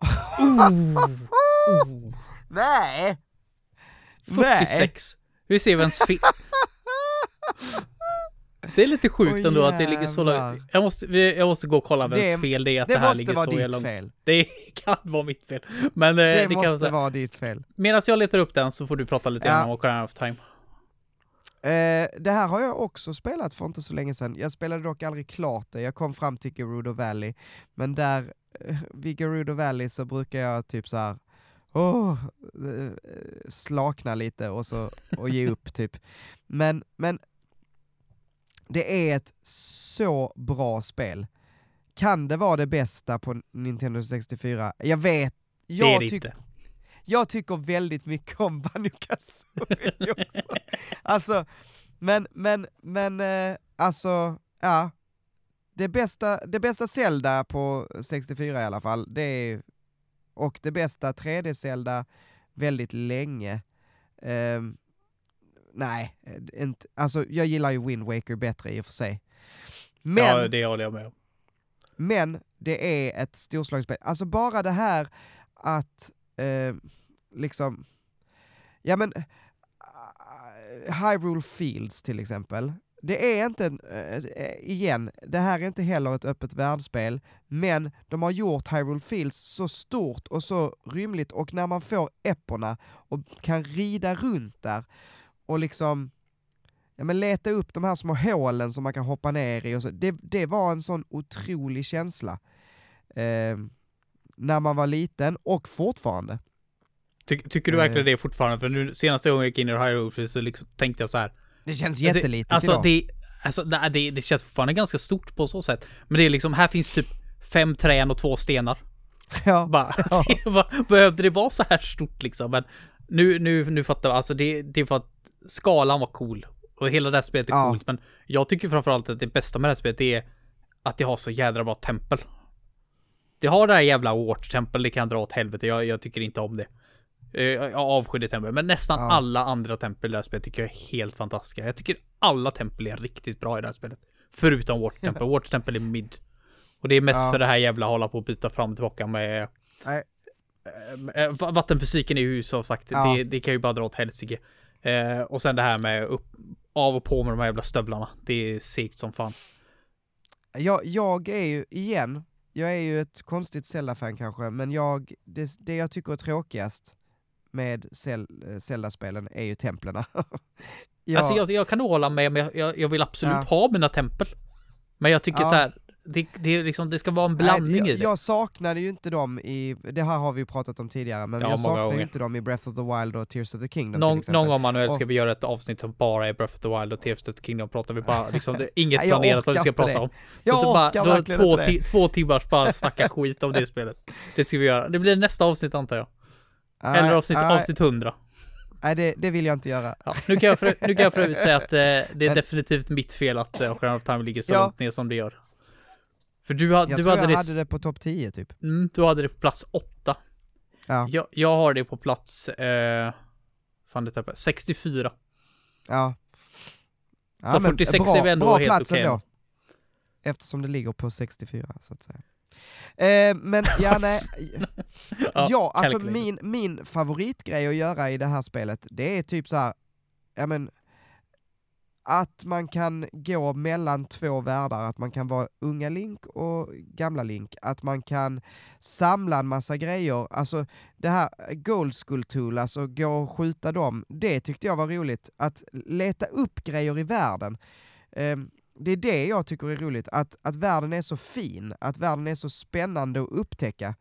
[laughs] nej! Nej. 46. Vi ser vems [laughs] fel. Det är lite sjukt Åh, ändå att det ligger så långt. jävlar. Jag måste, jag måste gå och kolla vems Det- fel det är att det, Det här måste ligger vara så ditt jävla långt. fel. [laughs] Det kan vara mitt fel. Men eh, Det, det, måste kan vara ditt fel. Medan jag letar upp den så får du prata lite Ja. om Ocarina of Time. Eh, det här har jag också spelat för inte så länge sedan. Jag spelade dock aldrig klart det. Jag kom fram till Gerudo Valley, men där eh, vid Gerudo Valley så brukar jag typ så här. Åh, eh, slakna lite och, så, och ge upp typ. Men, men det är ett så bra spel. Kan det vara det bästa på Nintendo 64? Jag vet, Det är jag det tycker inte. Jag tycker väldigt mycket om [laughs] Banjo Kazooie också. alltså, men, men, men, eh, alltså, ja. Det bästa, det bästa Zelda på 64 i alla fall, det är, och det bästa 3D-Zelda väldigt länge. Ehm, nej, eh, inte, alltså jag gillar ju Wind Waker bättre i och för sig. Men, Ja, det håller jag med om. men det är ett storslagsspel. Alltså bara det här att eh, liksom, ja men eh, eh, uh, Hyrule Fields till exempel. Det är inte, en, eh, igen, det här är inte heller ett öppet världsspel, men de har gjort Hyrule Fields så stort och så rymligt och när man får epporna och kan rida runt där och liksom ja, men leta upp de här små hålen som man kan hoppa ner i och så. Det, det var en sån otrolig känsla. Eh, när man var liten och fortfarande. Ty, tycker du Eh. verkligen det fortfarande? För nu senaste gången jag gick in i Hyrule så liksom tänkte jag så här. Det känns Alltså, jättelitet alltså, idag. det, alltså det, det, det känns fortfarande ganska stort på så sätt. Men det är liksom, här finns typ fem träd och två stenar. ja. [laughs] Bara, [laughs] Ja. [laughs] det var, behövde det vara så här stort liksom? Men nu, nu, nu fattar jag. Alltså det, det är för att skalan var cool. Och hela det här spelet är Ja. coolt. Men jag tycker framförallt att det bästa med det här spelet är att det har så jädra bra tempel. Det har det här jävla Wart-tempel, det kan dra åt helvete. Jag, jag tycker inte om det. Eh, Jag avskyr det tempel, men nästan Ja. alla andra tempel i det här spelet tycker jag är helt fantastiska. Jag tycker alla tempel är riktigt bra i det här spelet. Förutom Wart-tempel. [laughs] Wart-tempel är mid. Och det är mest Ja. för det här jävla hålla på och byta fram och tillbaka med Nej. Eh, va- Vattenfysiken är ju som sagt, Ja. det, det kan ju bara dra åt helsike. Eh, och sen det här med upp, av och på med de här jävla stövlarna. Det är segt som fan. Jag, jag är ju, igen, jag är ju ett konstigt Zelda-fan kanske, men jag, det, det jag tycker är tråkigast med eh, Zelda-spelen är ju templerna. jag, [laughs] Alltså jag, jag kan hålla med, men jag, jag vill absolut Ja. ha mina tempel. Men jag tycker Ja. så här, det, det, är liksom, det ska vara en Nej, blandning jag, i det. jag saknade ju inte dem i, det här har vi ju pratat om tidigare, men Ja, jag saknar ju inte dem i Breath of the Wild och Tears of the Kingdom Någon, någon gång Manuel ska Och- vi göra ett avsnitt som bara är Breath of the Wild och Tears of the Kingdom pratar vi bara liksom, det är [laughs] inget Nej, planerat vad vi ska prata det. om. Så Jag bara, orkar verkligen två, ti- två timmars bara snacka skit om det [laughs] spelet. Det ska vi göra. Det blir nästa avsnitt antar jag. Nej, Eller avsnitt, nej, avsnitt 100. Nej, det, det vill jag inte göra. Ja, nu, kan jag för, nu kan jag för övrigt säga att eh, det är Men- definitivt mitt fel att eh, Ocarina of Time ligger så Ja. långt ner som det gör. För du, ha, Jag du tror hade jag det, hade det på topp 10 typ. mm, du hade det på plats 8. Ja, Jag, jag har det på plats, eh, fan det tappade jag, 64. ja. ja Så 46 bra, är vi ändå bra helt okej ändå. Eftersom det ligger på 64 så att säga. Eh, men [laughs] ja, nej. ja, alltså min, min favoritgrej att göra i det här spelet, det är typ så här, ja men, att man kan gå mellan två världar, att man kan vara unga Link och gamla Link, att man kan samla en massa grejer, alltså det här Gold School Tool, alltså gå och skjuta dem, det tyckte jag var roligt, att leta upp grejer i världen. Ehm, det är det jag tycker är roligt, att, att världen är så fin, att världen är så spännande att upptäcka.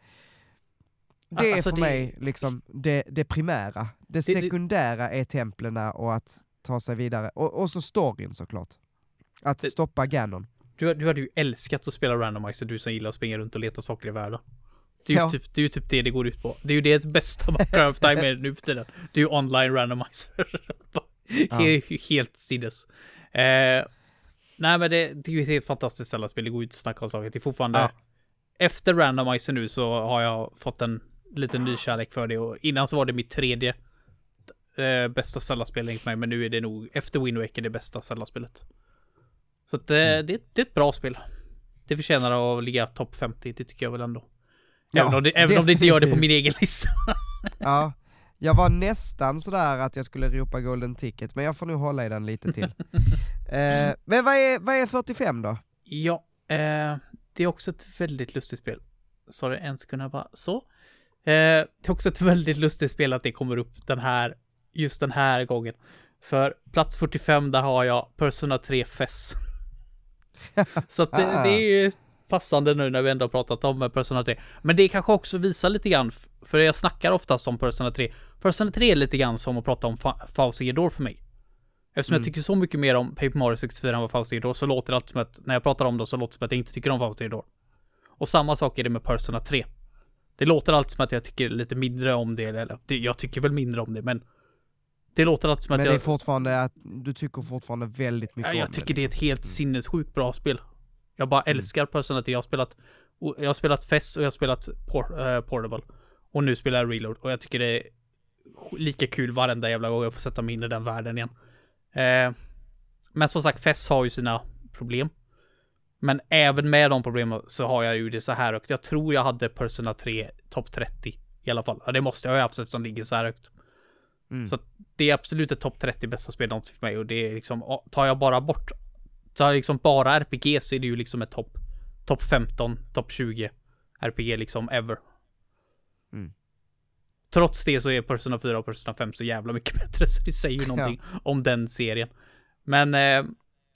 Det är Alltså, för det- mig liksom det, det primära. Det, det- sekundära är templerna och att ta sig vidare. Och, och så storyn såklart. Att stoppa Ganon. Du, du hade ju älskat att spela randomizer, du som gillar att springa runt och leta saker i världen. Det är ju, Ja. typ, det, är ju typ det det går ut på. Det är ju det bästa [laughs] Ocarina of Time är nu för tiden. Det är ju online randomizer. [laughs] är ju helt sinnes. Eh, nej men det, det är ju ett helt fantastiskt Zelda-spel, det går ju inte att snacka om saker. Det är fortfarande... Ja. Efter randomizer nu så har jag fått en liten ny kärlek för det och innan så var det mitt tredje eh, bästa Zelda-spel enligt mig, men nu är det nog efter Wind Waker det bästa Zelda-spelet. Så att, eh, Mm. det, det är ett bra spel. Det förtjänar att ligga topp 50, det tycker jag väl ändå. Ja, även om det, även om det inte gör det på min egen lista. Ja, [laughs] jag var nästan sådär att jag skulle ropa golden ticket, men jag får nog hålla i den lite till. [laughs] eh, men vad är, vad är 45 då? ja, eh, det är också ett väldigt lustigt spel. Sorry, en sekund här bara. Så. Eh, det är också ett väldigt lustigt spel att det kommer upp den här, just den här gången. För plats 45, där har jag Persona 3 FES. [laughs] Så att det, det är ju passande nu när vi ändå pratat om Persona 3. Men det kanske också visar lite grann, för jag snackar ofta om Persona 3. Persona 3 är lite grann som att prata om Fa- Fausigedor för mig. Eftersom Mm. jag tycker så mycket mer om Paper Mario 64 än vad Fausigedor så låter det alltid som att, när jag pratar om det så låter det som att jag inte tycker om Fausigedor. Och samma sak är det med Persona 3. Det låter alltid som att jag tycker lite mindre om det, eller det- jag tycker väl mindre om det, men det låter alltid som att Men jag... det är fortfarande att du tycker fortfarande väldigt mycket Ja, jag om tycker det. det är ett helt sinnessjukt bra spel. Jag bara Mm. älskar Persona 3. Jag har spelat, jag har spelat FES och jag har spelat por, eh, Portable. Och nu spelar jag Reload och jag tycker det är lika kul varenda jävla gång jag får sätta mig in i den världen igen. Eh, men som sagt, FES har ju sina problem. Men även med de problemen så har jag ju det så här högt. Jag tror jag hade Persona 3 topp 30 i alla fall. Ja, det måste jag ju haft eftersom det ligger så här högt. Mm. Så det är absolut ett topp 30 bästa spel någonsin för mig och det är liksom, tar jag bara bort, tar liksom bara RPG så är det ju liksom ett topp, topp 15, topp 20 RPG liksom ever. Mm. Trots det så är Persona 4 och Persona 5 så jävla mycket [laughs] bättre så det säger ju någonting om den serien. Men, eh,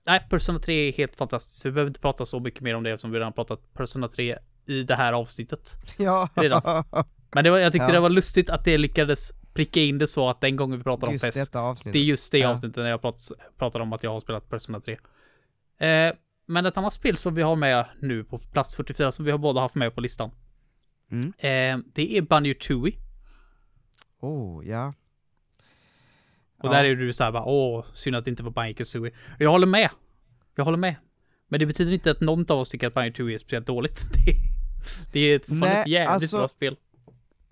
nej, Persona 3 är helt fantastiskt. Vi behöver inte prata så mycket mer om det eftersom vi redan pratat Persona 3 i det här avsnittet. Ja, redan. Men det var, jag tyckte Ja. det var lustigt att det lyckades pricka in det så att den gången vi pratade om fest det är just det Ja. avsnittet när jag prat, pratade om att jag har spelat Persona 3. Eh, men ett annat spel som vi har med nu på plats 44 som vi har båda haft med på listan. Mm. Eh, det är Banjo Tooie. Oh, ja. Och Ja. där är du så här bara, åh, synd att det inte var Banjo Kazooie. Jag håller med. Jag håller med. Men det betyder inte att någon av oss tycker att Banjo Tooie är speciellt dåligt. [laughs] Det, det är ett, fan Nej, ett jävligt alltså- bra spel.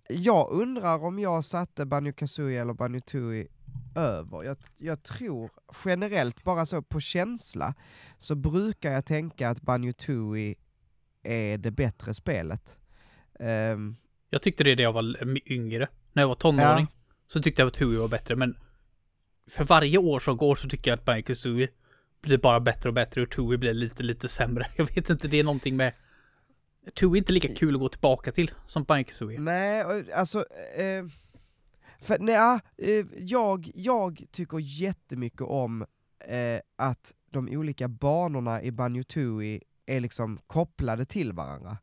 Jag undrar om jag satte Banjo Kazooie eller Banjo Tooie över. Jag, jag tror generellt, bara så på känsla, så brukar jag tänka att Banjo Tooie är det bättre spelet. Ehm, Jag tyckte det när jag var yngre. När jag var tonåring. Så tyckte jag att Tooie var bättre, men för varje år som går så tycker jag att Banjo Kazooie blir bara bättre och bättre och Tooie blir lite, lite sämre. [laughs] Jag vet inte, det är någonting med Two är inte lika kul att gå tillbaka till som Banjo-Kazooie. Nej, och, alltså... Eh, för, nej, eh, jag, jag tycker jättemycket om eh, att de olika banorna i Banjo Tooie är liksom kopplade till varandra.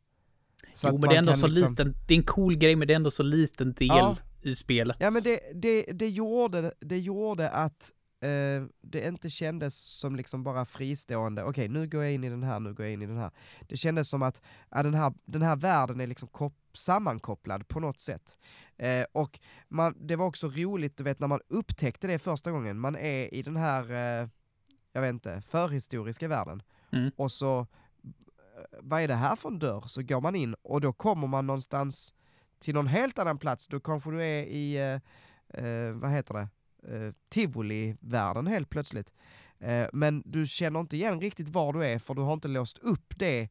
Så jo, men det är ändå så liksom... liten, det är en cool grej, men det är ändå så liten del ja. i spelet. Ja, men det, det, det, gjorde, det gjorde att eh, det inte kändes som liksom bara fristående, okej okay, nu går jag in i den här, nu går jag in i den här. Det kändes som att ja, den, här, den här världen är liksom kop sammankopplad på något sätt. Eh, och man, det var också roligt, du vet när man upptäckte det första gången, man är i den här, eh, jag vet inte, förhistoriska världen. Mm. Och så, eh, vad är det här för en dörr? Så går man in och då kommer man någonstans till någon helt annan plats, då kanske du är i, eh, eh vad heter det, eh, tivoli-världen helt plötsligt. Eh, men du känner inte igen riktigt var du är för du har inte låst upp det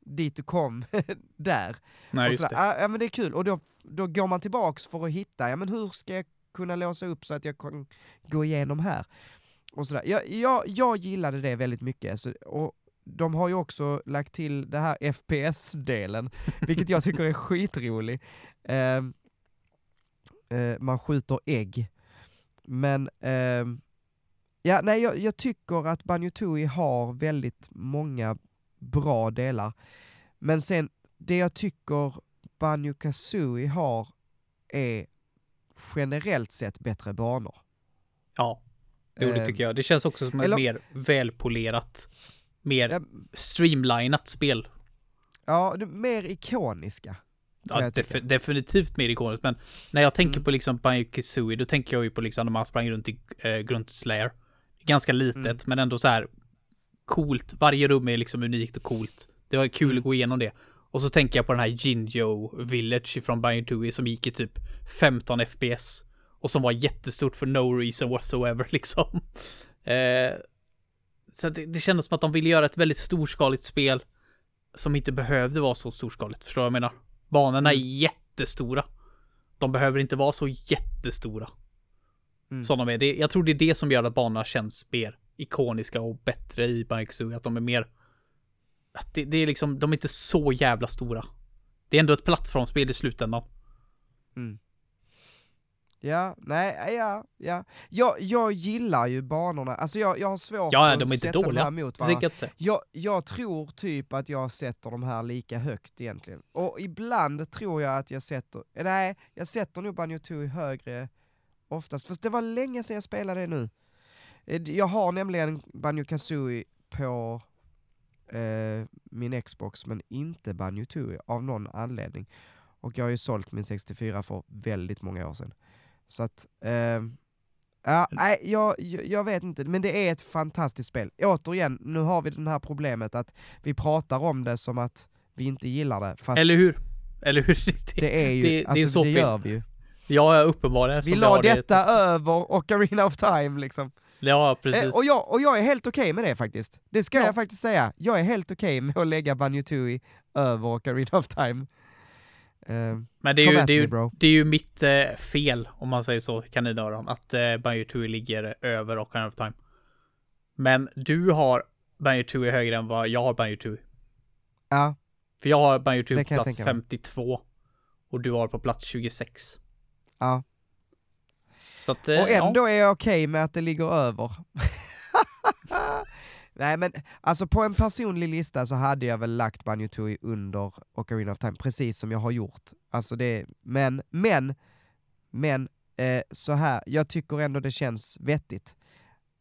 dit du kom [laughs] där. Nej, just det. Ah, ja men det är kul, och då, då går man tillbaks för att hitta, ja men hur ska jag kunna låsa upp så att jag kan gå igenom här? Och sådär. Jag, jag, jag gillade det väldigt mycket, så, och de har ju också lagt till det här FPS-delen, [laughs] vilket jag tycker är skitrolig. Eh, eh, man skjuter ägg men eh, ja, nej, jag, jag, tycker att Banjo har väldigt många bra delar. Men sen, det jag tycker Banjo Kazooie har är generellt sett bättre banor. Ja, jo det tycker jag. Det känns också som ett eller, mer välpolerat, mer ja, streamlinat spel. Ja, mer ikoniska. Ja, def definitivt mer ikoniskt, men när jag tänker mm. på liksom Banjo Kazooie, då tänker jag ju på liksom när man sprang runt i äh, Gruntslayer. Ganska litet, mm. men ändå så här coolt. Varje rum är liksom unikt och coolt. Det var kul mm. att gå igenom det. Och så tänker jag på den här Jinjo Village från Banjo som gick i typ 15 FPS. Och som var jättestort för no reason whatsoever [laughs] liksom. Eh, så det, det kändes som att de ville göra ett väldigt storskaligt spel som inte behövde vara så storskaligt. Förstår du vad jag menar? Banorna är mm. jättestora. De behöver inte vara så jättestora. Mm. Som de är. Det, jag tror det är det som gör att banorna känns mer ikoniska och bättre i Banjo Att de är mer... Att det, det, är liksom, de är inte så jävla stora. Det är ändå ett plattformsspel i slutändan. Mm. Ja, nej, ja, ja. Jag, jag gillar ju banorna, alltså jag, jag har svårt ja, att de är sätta de här mot varandra. Jag, jag tror typ att jag sätter de här lika högt egentligen. Och ibland tror jag att jag sätter, nej, jag sätter nog Banjo högre oftast, fast det var länge sedan jag spelade det nu. Eh, jag har nämligen Banjo Kazooie på eh, min Xbox, men inte Banjo av någon anledning. Och jag har ju sålt min 64 för väldigt många år sedan. Så att, eh, ja, nej, jag, jag vet inte, men det är ett fantastiskt spel. Återigen, nu har vi det här problemet att vi pratar om det som att vi inte gillar det. Fast Eller hur? Eller hur? [laughs] Det, det är ju, det, alltså, det, är så det gör vi ju. Ja, uppenbarligen. Vi la detta det. över Ocarina of Time liksom. Ja, precis. Eh, och, jag, och jag är helt okej okay med det faktiskt. Det ska ja. jag faktiskt säga. Jag är helt okej okay med att lägga Banjo Tooie över Ocarina of Time. Uh, Men det är, ju, det, är ju, det är ju mitt eh, fel, om man säger så, kaninöron, att eh, Banjo Tooie ligger över Ocarina of Time. Men du har Banjo Tooie högre än vad jag har Banjo Tooie. Ja. För jag har Banjo Tooie på plats 52. Och du har på plats 26. Ja. Att, eh, och ändå ja. är jag okej okay med att det ligger över. [laughs] Nej men alltså på en personlig lista så hade jag väl lagt Banjo Tui under Ocarina of Time, precis som jag har gjort. Alltså det, men, men, men, eh, så här, jag tycker ändå det känns vettigt.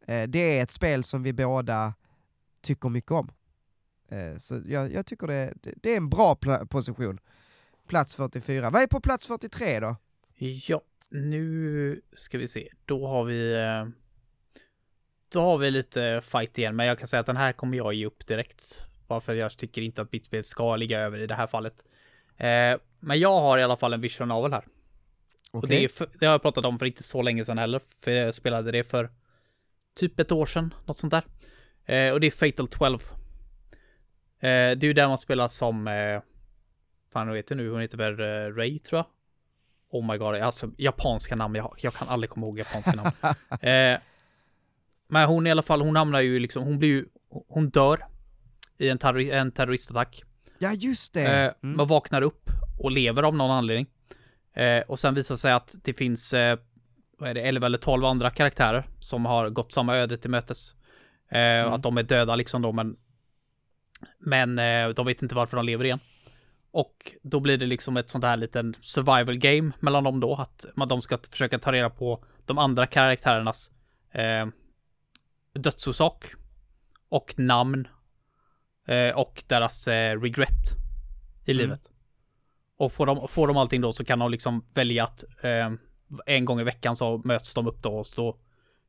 Eh, det är ett spel som vi båda tycker mycket om. Eh, så jag, jag tycker det, det, det, är en bra position. Plats 44. Vad är på plats 43 då? Ja, nu ska vi se. Då har vi eh, då har vi lite fight igen, men jag kan säga att den här kommer jag ge upp direkt. Bara för jag tycker inte att mitt spel ska ligga över i det här fallet. Eh, men jag har i alla fall en vision novel här. Okay. Och det, är för, det har jag pratat om för inte så länge sedan heller, för jag spelade det för typ ett år sedan, något sånt där. Eh, och det är Fatal 12. Eh, det är ju där man spelar som, eh, fan vad heter nu, hon heter väl uh, Ray tror jag. Oh my god, alltså japanska namn, jag, jag kan aldrig komma ihåg japanska namn. [laughs] eh, men hon i alla fall, hon hamnar ju liksom, hon blir ju, hon dör i en, terror, en terroristattack. Ja, just det! Eh, Mm. Man vaknar upp och lever av någon anledning. Eh, och sen visar sig att det finns, eh, vad är det, 11 eller 12 andra karaktärer som har gått samma öde till mötes. Eh, Att de är döda liksom då, men men eh, de vet inte varför de lever igen. Och då blir det liksom ett sånt här liten survival game mellan dem då, att man, de ska försöka ta reda på de andra karaktärernas eh, dödsorsak och namn eh, och deras eh, regret i Mm. livet. Och får de, får de allting då så kan de liksom välja att eh, en gång i veckan så möts de upp då och så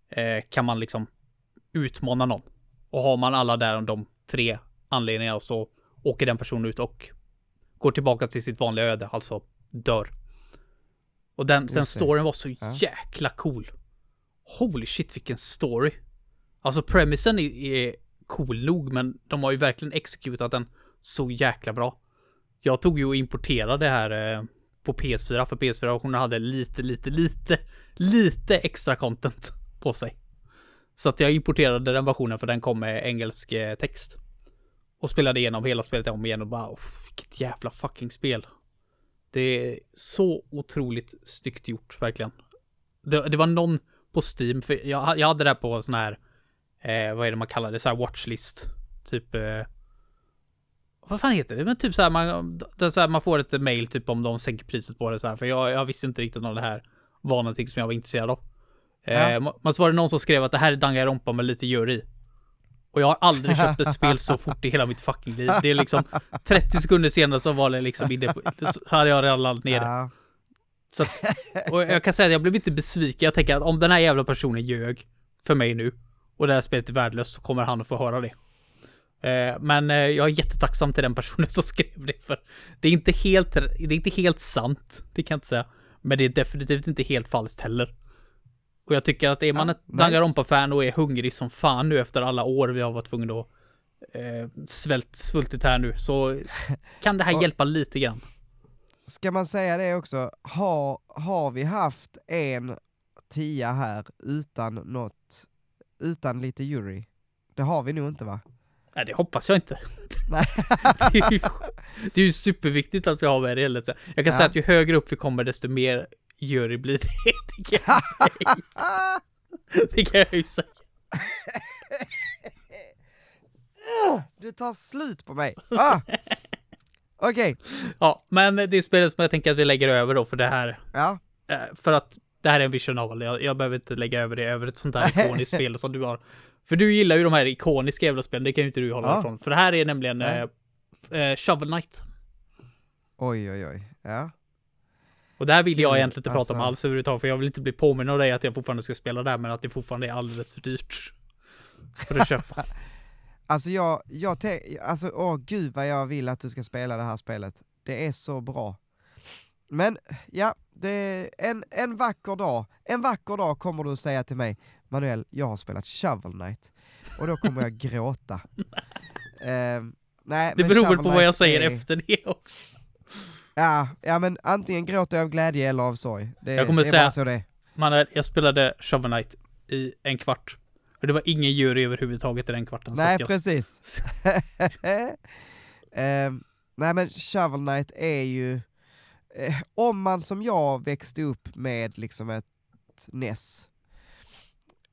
eh, kan man liksom utmana någon. Och har man alla där de tre anledningarna så åker den personen ut och går tillbaka till sitt vanliga öde, alltså dör. Och den, den storyn var så Ja. jäkla cool. Holy shit vilken story. Alltså premisen är, är cool nog, men de har ju verkligen exekutat den så jäkla bra. Jag tog ju och importerade det här eh, på PS4, för PS4-versionen hade lite, lite, lite, lite extra content på sig. Så att jag importerade den versionen för den kom med engelsk eh, text. Och spelade igenom hela spelet om igen och bara, oh, vilket jävla fucking spel. Det är så otroligt styggt gjort, verkligen. Det, det var någon på Steam, för jag, jag hade det här på sån här, eh, vad är det man kallar det, så här watchlist. Typ, eh, vad fan heter det? Men typ så här, man, så här, man får ett mail typ om de sänker priset på det så här, för jag, jag visste inte riktigt om det här var någonting som jag var intresserad av. Ja. Eh, men så var det någon som skrev att det här är Danganronpa med lite djur i. Och jag har aldrig [laughs] köpt ett spel så fort i hela mitt fucking liv. Det är liksom [laughs] 30 sekunder senare så var det liksom inne på, så hade jag redan laddat ner det. Ja. Så [laughs] och jag kan säga att jag blev inte besviken. Jag tänker att om den här jävla personen ljög för mig nu och det här spelet är värdelöst så kommer han att få höra det. Eh, men eh, jag är jättetacksam till den personen [laughs] som skrev det för det är inte helt, det är inte helt sant. Det kan jag inte säga. Men det är definitivt inte helt falskt heller. Och jag tycker att är man Ja, ett nice. Danganronpa-fan och är hungrig som fan nu efter alla år vi har varit tvungna att eh, svält, svultit här nu så [laughs] kan det här Och- hjälpa lite grann. Ska man säga det också, har, har vi haft en tia här utan något, utan lite jury? Det har vi nog inte va? Nej, det hoppas jag inte. [laughs] Det, är ju, det är ju superviktigt att vi har med det hela. Jag kan Ja. säga att ju högre upp vi kommer, desto mer jury blir det. [laughs] Det kan jag säga. [laughs] Det kan jag ju säga. Du tar slut på mig! Ah! Okej, Ja, men det är spelet som jag tänker att vi lägger över då för det här. ja. eh, För att det här är en vision novel. Jag, jag behöver inte lägga över det över ett sånt här ikoniskt spel som du har. För du gillar ju de här ikoniska jävla spelen, det kan ju inte du hålla Ja. ifrån. För det här är nämligen Nej. eh, eh, Shovel Knight. Oj oj oj, ja. Och det här vill jag Gud, egentligen inte prata om alltså. alls överhuvudtaget, för jag vill inte bli påminn av dig att jag fortfarande ska spela där, men att det fortfarande är alldeles för dyrt. För att köpa. [laughs] Alltså jag, jag alltså åh gud vad jag vill att du ska spela det här spelet. Det är så bra. Men ja, det en, en vacker dag, en vacker dag kommer du säga till mig, Manuel, jag har spelat Shovel Knight. Och då kommer jag gråta. [laughs] Ehm, nej, Det beror väl på vad jag säger är- efter det också. Ja, ja men antingen gråter jag av glädje eller av sorg. Det, Jag kommer det säga- så det är. Man, jag spelade Shovel Knight i en kvart. Och det var ingen jury överhuvudtaget i den kvarten. Nej, jag, precis. [laughs] [laughs] Ehm, nej men Shovel Knight är ju, eh, om man som jag växte upp med liksom ett NES,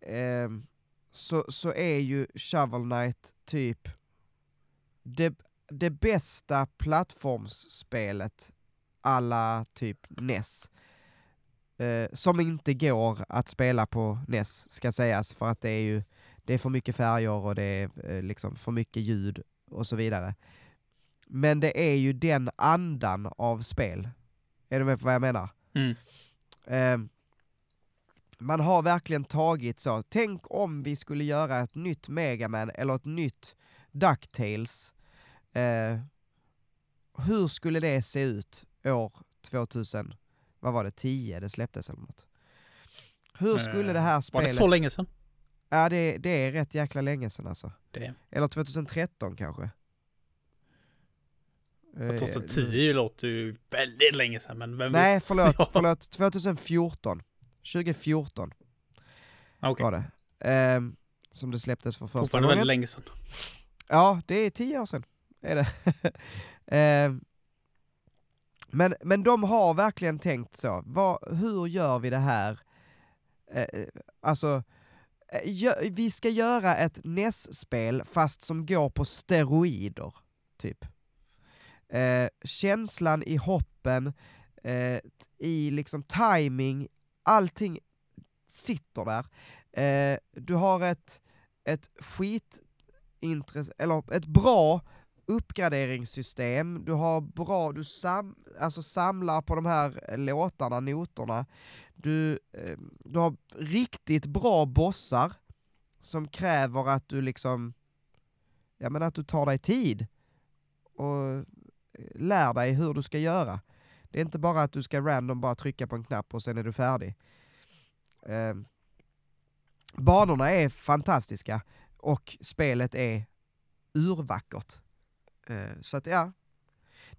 eh, så, så är ju Shovel Knight typ det, det bästa plattformsspelet alla typ NES. Eh, som inte går att spela på NES, ska sägas, för att det är ju det är för mycket färger och det är eh, liksom för mycket ljud och så vidare. Men det är ju den andan av spel. Är du med på vad jag menar? mm. Ehm, man har verkligen tagit så, tänk om vi skulle göra ett nytt Megaman eller ett nytt DuckTales. Eh, hur skulle det se ut år 2000, vad var det, 10 det släpptes eller något? Hur skulle det här Eh, Var spelet... det så länge sedan? Ja, det, det är rätt jäkla länge sedan alltså. Det, Eller 2013 kanske. Eh, 2010 låter ju väldigt länge sedan, men vem Nej, vet? förlåt, [laughs] Ja, förlåt. 2014. 2014 Okej, var det. Ehm, som det släpptes för första fortfarande väldigt gången. länge sedan. Ja, det är tio år sedan. är det. [laughs] eh, men, men de har verkligen tänkt så, vad, hur gör vi det här? Eh, alltså, eh, vi ska göra ett NES-spel fast som går på steroider, typ. Eh, känslan i hoppen, eh, i liksom timing, allting sitter där. Eh, du har ett, ett skit eller ett bra uppgraderingssystem, du har bra, du sam, alltså samlar på de här eh, låtarna, noterna, du, eh, du har riktigt bra bossar som kräver att du liksom, ja men att du tar dig tid. Och lär dig hur du ska göra. Det är inte bara att du ska random bara trycka på en knapp och sen är du färdig. Eh, banorna är fantastiska och spelet är urvackert. Eh, så att ja,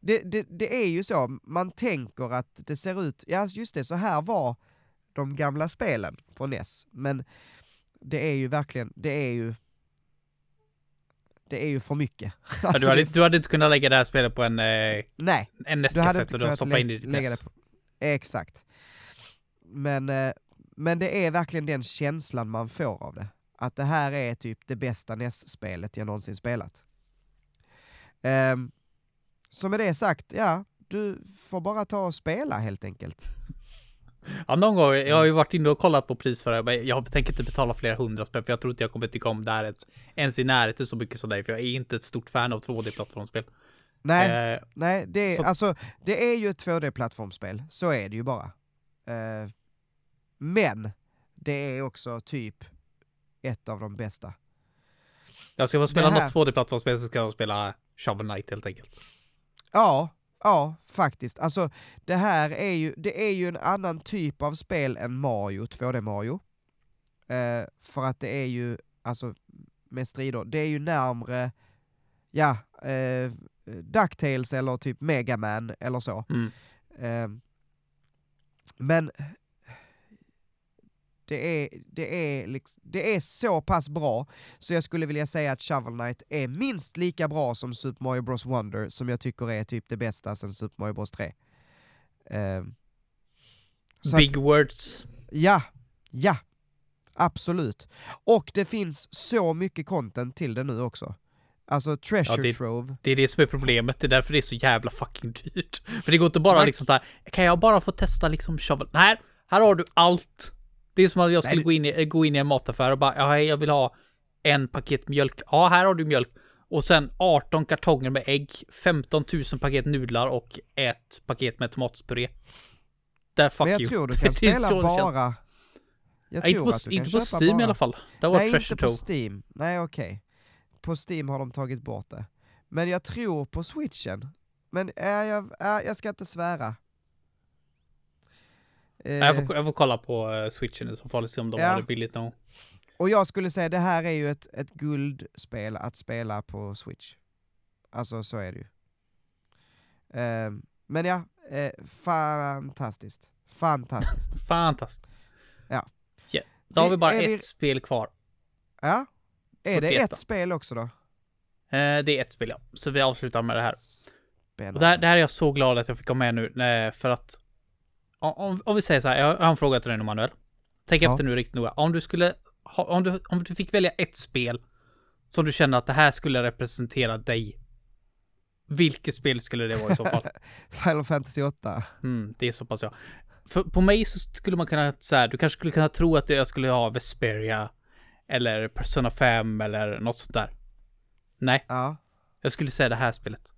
det, det, det, är ju så, man tänker att det ser ut, ja just det, så här var de gamla spelen på NES, men det är ju verkligen, det är ju det är ju för mycket. [laughs] Ja, alltså, du, hade, du hade inte kunnat lägga det här spelet på en, eh, nej, en NES-kassett och då stoppa in i ditt NES. Exakt. Men, eh, men det är verkligen den känslan man får av det. Att det här är typ det bästa NES-spelet jag någonsin spelat. Um, så med det sagt, ja, du får bara ta och spela helt enkelt. [laughs] Ja, någon gång. Jag har ju varit inne och kollat på pris för det, men jag tänker inte betala flera hundra spänn, för jag tror inte jag kommer tycka om det här ens, ens i närheten så mycket som dig, för jag är inte ett stort fan av 2D-plattformsspel. Nej, eh, nej, det är, så... alltså, det är ju ett 2D-plattformsspel, så är det ju bara. Eh, men, det är också typ ett av de bästa. Jag ska man spela här... något 2D-plattformsspel så ska jag spela Shovel Knight helt enkelt. Ja, ja, faktiskt. Alltså, det här är ju, det är ju en annan typ av spel än Mario, 2D Mario. Eh, för att det är ju, alltså, med strider, det är ju närmre, ja, eh, Ducktails eller typ Megaman eller så. Mm. Eh, men det är, det, är liksom, det är så pass bra, så jag skulle vilja säga att Shovel Knight är minst lika bra som Super Mario Bros Wonder, som jag tycker är typ det bästa sen Super Mario Bros 3. Uh, ehm, Big att, words. Ja, ja. Absolut. Och det finns så mycket content till det nu också. Alltså treasure ja, det, trove. Det är det som är problemet, det är därför det är så jävla fucking dyrt. För det går inte bara Man... liksom så här, kan jag bara få testa liksom shovel? Nej, här har du allt. Det är som att jag skulle Nej, gå, in i, gå in i en mataffär och bara, ja, jag vill ha en paket mjölk. Ja, här har du mjölk. Och sen 18 kartonger med ägg, 15 000 paket nudlar och ett paket med tomatspuré. Där fuck Men jag you. tror du [laughs] kan spela bara... Jag tror inte på, att du inte kan på Steam bara... i alla fall. Det var Nej, inte på Steam. Nej, okej. Okay. På Steam har de tagit bort det. Men jag tror på switchen. Men äh, jag, äh, jag ska inte svära. Eh, jag, får, jag får kolla på uh, switchen så fall, se om de ja. har det billigt nog. Och jag skulle säga det här är ju ett, ett guldspel att spela på switch. Alltså så är det ju. Uh, men ja, fantastiskt. Fantastiskt. [laughs] fantastiskt. Ja. Yeah. Då har vi bara ett vi... spel kvar. Ja. Är det ett spel också då? Uh, det är ett spel ja. Så vi avslutar med det här. Det, här, det här är jag så glad att jag fick ha med nu, för att om, om vi säger så här, jag har en fråga till dig nu Manuel. Tänk ja. efter nu riktigt noga. Om du skulle, ha, om, du, om du fick välja ett spel som du känner att det här skulle representera dig. Vilket spel skulle det vara i så fall? [laughs] Final Fantasy 8. Mm, det är så pass ja. För på mig så skulle man kunna, så här, du kanske skulle kunna tro att jag skulle ha Vesperia. Eller Persona 5 eller något sånt där. Nej. Ja. Jag skulle säga det här spelet.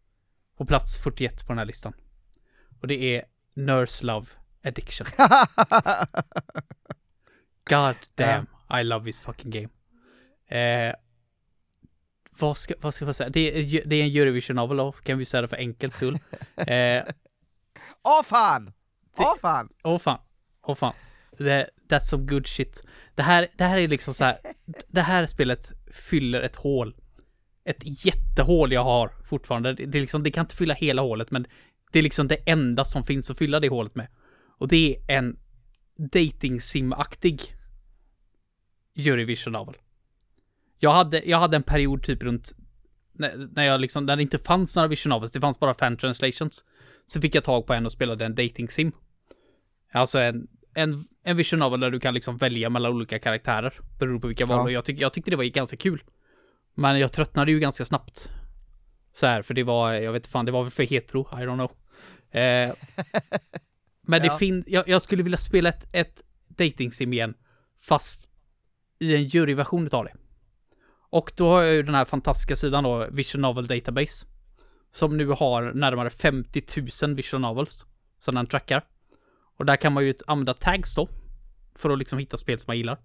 På plats 41 på den här listan. Och det är Nurse Love addiction. [laughs] God damn, I love this fucking game. Eh, vad, ska, vad ska man säga? Det är, det är en Eurovision novel kan vi säga det för enkelt skull. [laughs] Eh, Åh fan! Åh fan! Åh fan! Åh fan. Det, that's some good shit. Det här, det här är liksom så här. det här spelet fyller ett hål. Ett jättehål jag har fortfarande. Det, det, liksom, det kan inte fylla hela hålet, men det är liksom det enda som finns att fylla det hålet med. Och det är en dating sim-aktig Eurovision novel. Jag hade, jag hade en period typ runt när, när jag liksom, när det inte fanns några vision novels, det fanns bara fan translations. Så fick jag tag på en och spelade en dating sim. Alltså en, en, en vision novel där du kan liksom välja mellan olika karaktärer. Beroende på vilka Ja. val. Jag, tyck, jag tyckte det var ganska kul. Men jag tröttnade ju ganska snabbt. Så här, för det var, jag vet inte fan, det var väl för hetero, I don't know. Eh, [laughs] men det Ja. finns, jag, jag skulle vilja spela ett, ett dating sim igen. Fast i en juryversion utav det. Och då har jag ju den här fantastiska sidan då, Vision Novel Database. Som nu har närmare 50 000 Vision Novels. Som den trackar. Och där kan man ju använda tags då. För att liksom hitta spel som man gillar.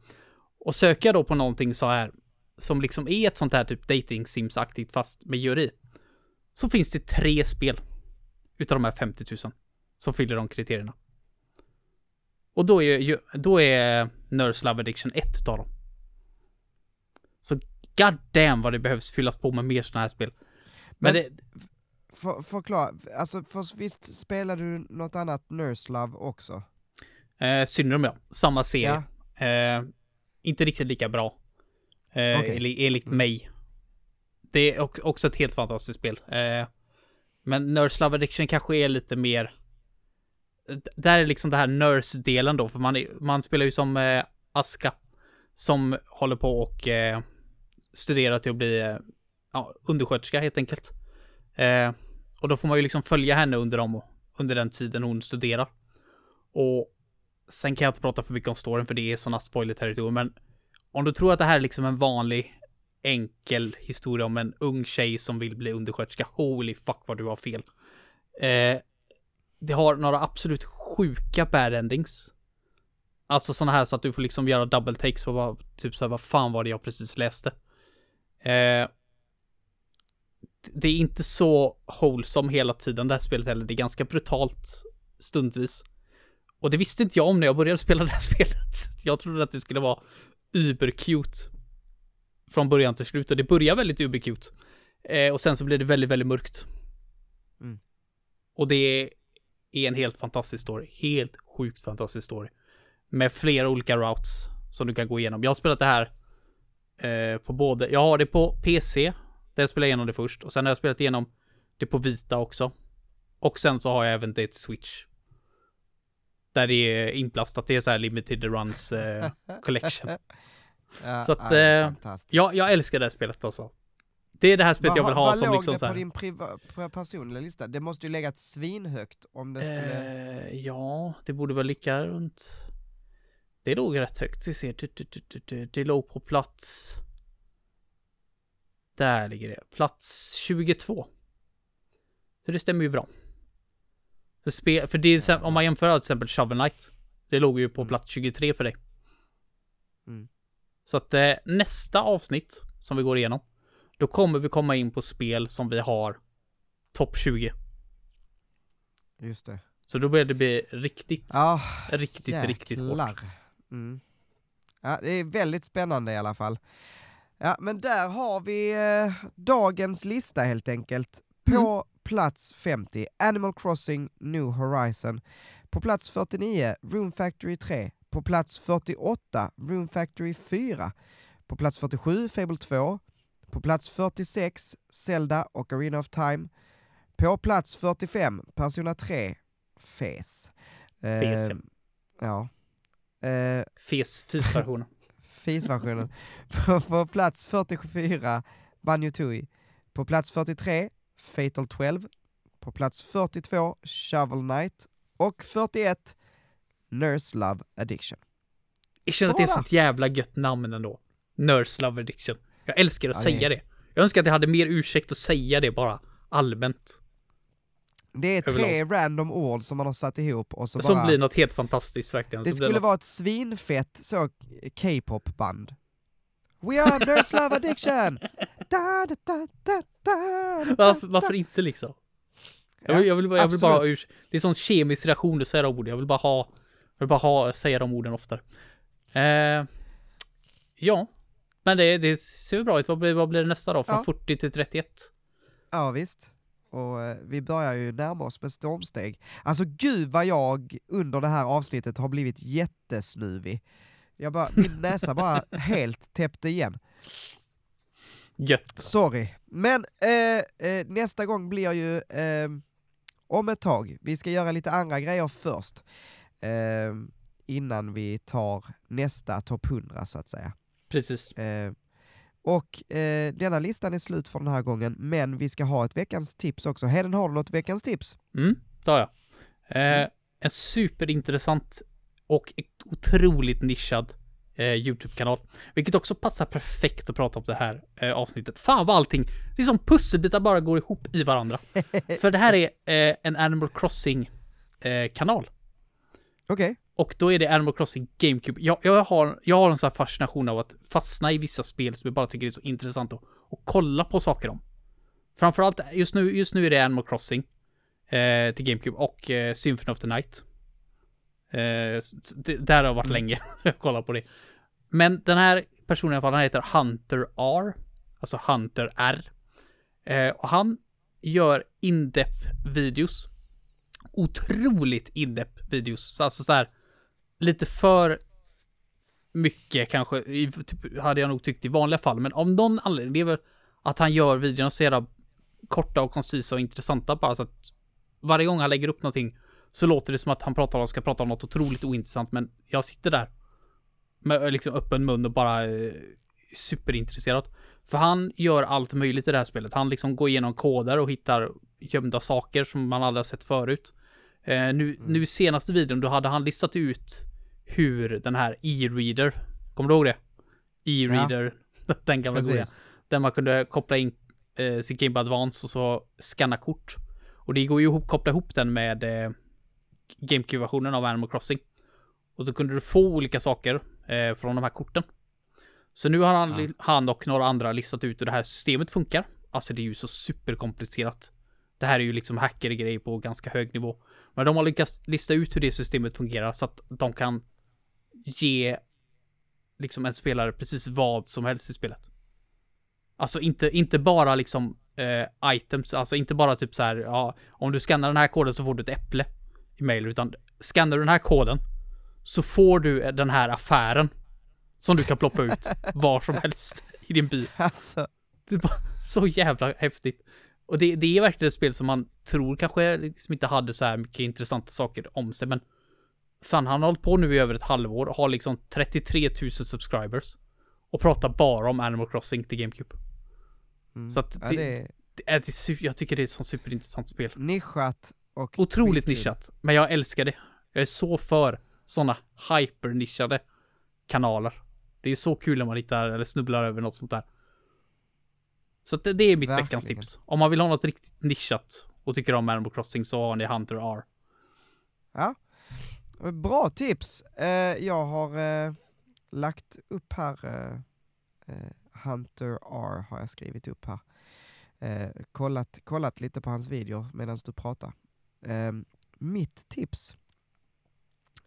Och söker jag då på någonting så här. Som liksom är ett sånt här typ dating sims-aktigt fast med jury. Så finns det tre spel. Utav de här 50 000. Som fyller de kriterierna. Och då är, då är Nurse Love Addiction ett utav dem. Så god damn vad det behövs fyllas på med mer sådana här spel. Men, Men- det, För, förklara, alltså för visst spelar du något annat Nurse Love också? eh, Syndrom ja, samma serie. Ja. Eh, inte riktigt lika bra. Eh, enli- Enligt mig. Det är ock- också ett helt fantastiskt spel. Eh, men Nurse Love Addiction kanske är lite mer... Där är liksom det här nurse-delen då, för man, är, man spelar ju som eh, Aska. Som håller på och eh, studerar till att bli eh, ja, undersköterska helt enkelt. Eh, och då får man ju liksom följa henne under, dem, under den tiden hon studerar. Och sen kan jag inte prata för mycket om storyn för det är sådana spoiler-territorier, men om du tror att det här är liksom en vanlig enkel historia om en ung tjej som vill bli undersköterska, holy fuck vad du har fel. Eh, det har några absolut sjuka bad endings. Alltså sådana här så att du får liksom göra double takes på vad, typ så här, vad fan var det jag precis läste. Eh, det är inte så wholesome hela tiden det här spelet heller. Det är ganska brutalt stundvis. Och det visste inte jag om när jag började [laughs] spela det här spelet. Jag trodde att det skulle vara uber-cute. Från början till slut. Och det börjar väldigt uber-cute. Eh, och sen så blir det väldigt, väldigt mörkt. Mm. Och det är en helt fantastisk story. Helt sjukt fantastisk story. Med flera olika routes som du kan gå igenom. Jag har spelat det här eh, på både, jag har det på PC. Där jag spelade igenom det först. Och sen har jag spelat igenom det på Vita också. Och sen så har jag även det till Switch. Där det är inplastat, det är så här limited runs eh, [laughs] collection. Ja, Så att, är eh. Ja, jag älskar det här spelet alltså. Det är det här spelet jag vill ha vad som låg liksom det så på här. din priva, på personliga lista? Det måste ju legat svinhögt om det skulle... Eh, ja, det borde väl ligga runt... Det låg rätt högt. Vi ser. Det, det, det, det, det låg på plats... Där ligger det. Plats 22. Så det stämmer ju bra. För, spe, för det är, om man jämför till exempel Shovel Knight. Det låg ju på Mm. plats 23 för dig. Mm. Så att eh, nästa avsnitt som vi går igenom. Då kommer vi komma in på spel som vi har topp 20. Just det. Så då börjar det bli riktigt, Ja, riktigt, riktigt hårt. jäklar. Mm. Ja, det är väldigt spännande i alla fall. Ja, men där har vi eh, dagens lista helt enkelt. På Mm. plats 50, Animal Crossing New Horizon. På plats 49, Room Factory 3. På plats 48, Room Factory 4. På plats 47, Fable 2. På plats 46, Zelda och Arena of Time. På plats 45, Persona 3, FES. Fes, ja. Eh, ja. Eh, Fes, fisversionen. [laughs] FIS-versionen. på, på plats 44, Banjo Tooie. På plats 43, Fatal 12. På plats 42, Shovel Knight. Och 41, Nurse Love Addiction. Jag känner att det är ett sånt jävla gött namn ändå. Nurse Love Addiction. Jag älskar att Ja, säga det. Jag önskar att jag hade mer ursäkt att säga det bara allmänt. Det är tre Överlag. random ord som man har satt ihop och så Som bara... blir något helt fantastiskt verkligen. det skulle något- vara ett svinfett så K-pop-band. We are Nurse Love Addiction! Da, da, da, da, da, Varför, varför inte liksom? Jag Ja, vill, jag vill, jag vill bara Det är sån kemisk reaktion att säga de orden. Jag vill bara ha... Jag vill bara ha, säga de orden oftare. Eh, ja. Men det, det ser bra ut. Vad blir, vad blir det nästa då? Från Ja. 40 till 31? Ja visst. Och eh, vi börjar ju närma oss med stormsteg. Alltså gud vad jag under det här avsnittet har blivit jättesnuvig. Jag bara, min [laughs] näsa bara helt täppte igen. Gött. Sorry. Men eh, eh, nästa gång blir ju eh, om ett tag. Vi ska göra lite andra grejer först. Eh, innan vi tar nästa topp 100 så att säga. Precis. Eh, och eh, denna listan är slut för den här gången, men vi ska ha ett veckans tips också. Heden, har du något veckans tips? Mm, det har jag. Eh, en superintressant och otroligt nischad eh, YouTube-kanal. Vilket också passar perfekt att prata om det här eh, avsnittet. Fan vad allting, det är som pusselbitar bara går ihop i varandra. [laughs] För det här är eh, en Animal Crossing-kanal. Okej. Och då är det Animal Crossing GameCube. Jag, jag, har, jag har en sån här fascination av att fastna i vissa spel som jag bara tycker är så intressant att, att kolla på saker om. Framförallt, just nu, just nu är det Animal Crossing eh, till GameCube och eh, Symphony of the Night. Eh, det, där har jag varit Mm. länge, [laughs] jag kollar på det. Men den här personen i alla fall, han heter Hunter R. Alltså Hunter R. Eh, och han gör in-depth videos. Otroligt in-depth videos. Alltså så här, lite för mycket kanske, typ, hade jag nog tyckt i vanliga fall. Men om någon anledning, det är väl att han gör videorna så jävla korta och koncisa och intressanta bara så att varje gång han lägger upp någonting så låter det som att han pratar om, ska prata om något otroligt ointressant men jag sitter där med liksom öppen mun och bara eh, superintresserad. För han gör allt möjligt i det här spelet. Han liksom går igenom koder och hittar gömda saker som man aldrig har sett förut. Eh, nu, nu i senaste videon, då hade han listat ut hur den här e-reader, kommer du ihåg det? E-reader, [laughs] den gamla goda. Där man kunde koppla in eh, sin Game Advance och så scanna kort. Och det går ju ihop, koppla ihop den med eh, GameCube-versionen av Animal Crossing. Och då kunde du få olika saker eh, från de här korten. Så nu har han, Ja. han och några andra listat ut hur det här systemet funkar. Alltså det är ju så superkomplicerat. Det här är ju liksom hackergrej på ganska hög nivå. Men de har lyckats lista ut hur det systemet fungerar så att de kan ge liksom en spelare precis vad som helst i spelet. Alltså inte, inte bara liksom eh, items, alltså inte bara typ så här, ja, om du skannar den här koden så får du ett äpple i mail, utan skannar du den här koden så får du den här affären som du kan ploppa ut [laughs] var som helst i din by. Alltså, Det är bara så jävla häftigt. Och det, det är verkligen ett spel som man tror kanske liksom inte hade så här mycket intressanta saker om sig, men fan, han har hållit på nu i över ett halvår och har liksom 33 000 subscribers och pratar bara om Animal Crossing till GameCube. mm. Så att ja, det- det är Det det är, su- jag tycker det är ett sånt superintressant spel. nischat och Otroligt skitkul. nischat, men jag älskar det. Jag är så för såna hypernischade kanaler. Det är så kul när man hittar eller snubblar över något sånt där. Så det, det är mitt veckans Verkligen. tips. Om man vill ha något riktigt nischat och tycker om Animal Crossing så har ni Hunter R. Ja. Bra tips! Eh, jag har eh, lagt upp här, eh, eh, Hunter R har jag skrivit upp här. Eh, kollat, kollat lite på hans video medan du pratar. Eh, mitt tips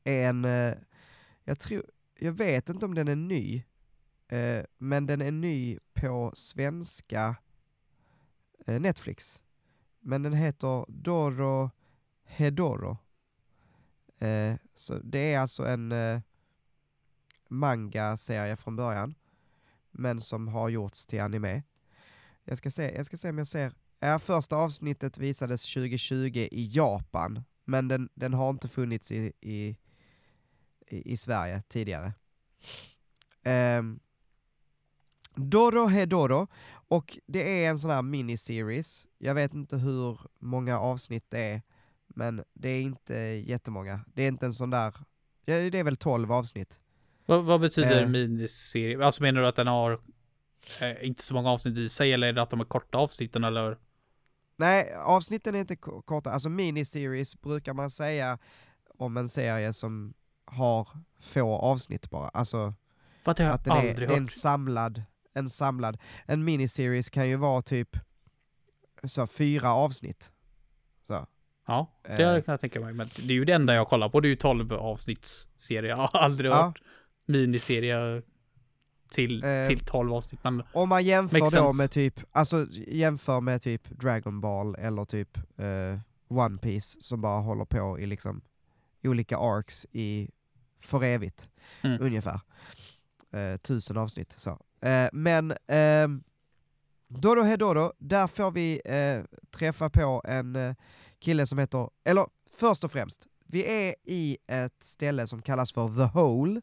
är en, eh, jag tror, jag vet inte om den är ny, eh, men den är ny på svenska eh, Netflix. Men den heter Doro Hedoro. Eh, så det är alltså en eh, manga-serie från början, men som har gjorts till anime. Jag ska se, jag ska se om jag ser, ja, första avsnittet visades 2020 i Japan, men den, den har inte funnits i, i, i, i Sverige tidigare. Eh, Doro Hedoro, och det är en sån här miniseries. Jag vet inte hur många avsnitt det är, men det är inte jättemånga. Det är inte en sån där, ja, det är väl 12 avsnitt. Vad, vad betyder Eh. miniserie? Alltså menar du att den har eh, inte så många avsnitt i sig eller är det att de är korta avsnitten eller? Nej, avsnitten är inte ko- korta, alltså miniseries brukar man säga om en serie som har få avsnitt bara. Alltså att jag den är, aldrig det är en samlad, en samlad, en miniseries kan ju vara typ så fyra avsnitt. Så. Ja, det hade jag kunnat tänka mig. Men det är ju det enda jag kollar på. Det är ju 12 avsnittsserie. Jag har aldrig Ja. hört miniserie till, Eh. till 12 avsnitt. Men Om man jämför då sense. med typ, alltså jämför med typ Dragon Ball eller typ eh, One Piece som bara håller på i liksom olika arcs i för evigt, Mm. ungefär. Eh, tusen avsnitt så. Eh, men ehm, Dodo Hedodo, där får vi eh, träffa på en eh, kille som heter, eller först och främst, vi är i ett ställe som kallas för The Hole.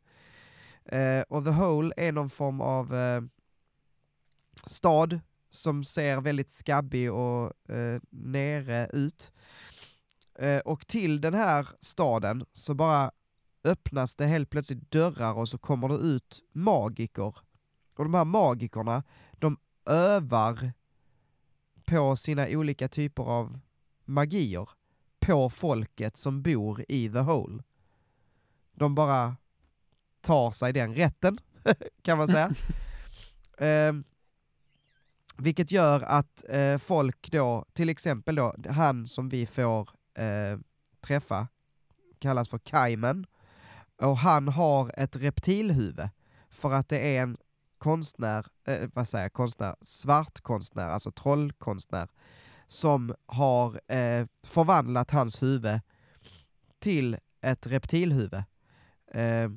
Eh, och The Hole är någon form av eh, stad som ser väldigt skabbig och eh, nere ut. Eh, och till den här staden så bara öppnas det helt plötsligt dörrar och så kommer det ut magiker. Och de här magikerna, de övar på sina olika typer av magier på folket som bor i The Hole. De bara tar sig den rätten, [laughs] kan man säga. [laughs] eh, vilket gör att eh, folk då, till exempel då, han som vi får eh, träffa, kallas för Kaimen, och han har ett reptilhuvud, för att det är en konstnär, eh, vad säger jag, konstnär, svart konstnär, alltså trollkonstnär, som har eh, förvandlat hans huvud till ett reptilhuvud. Eh,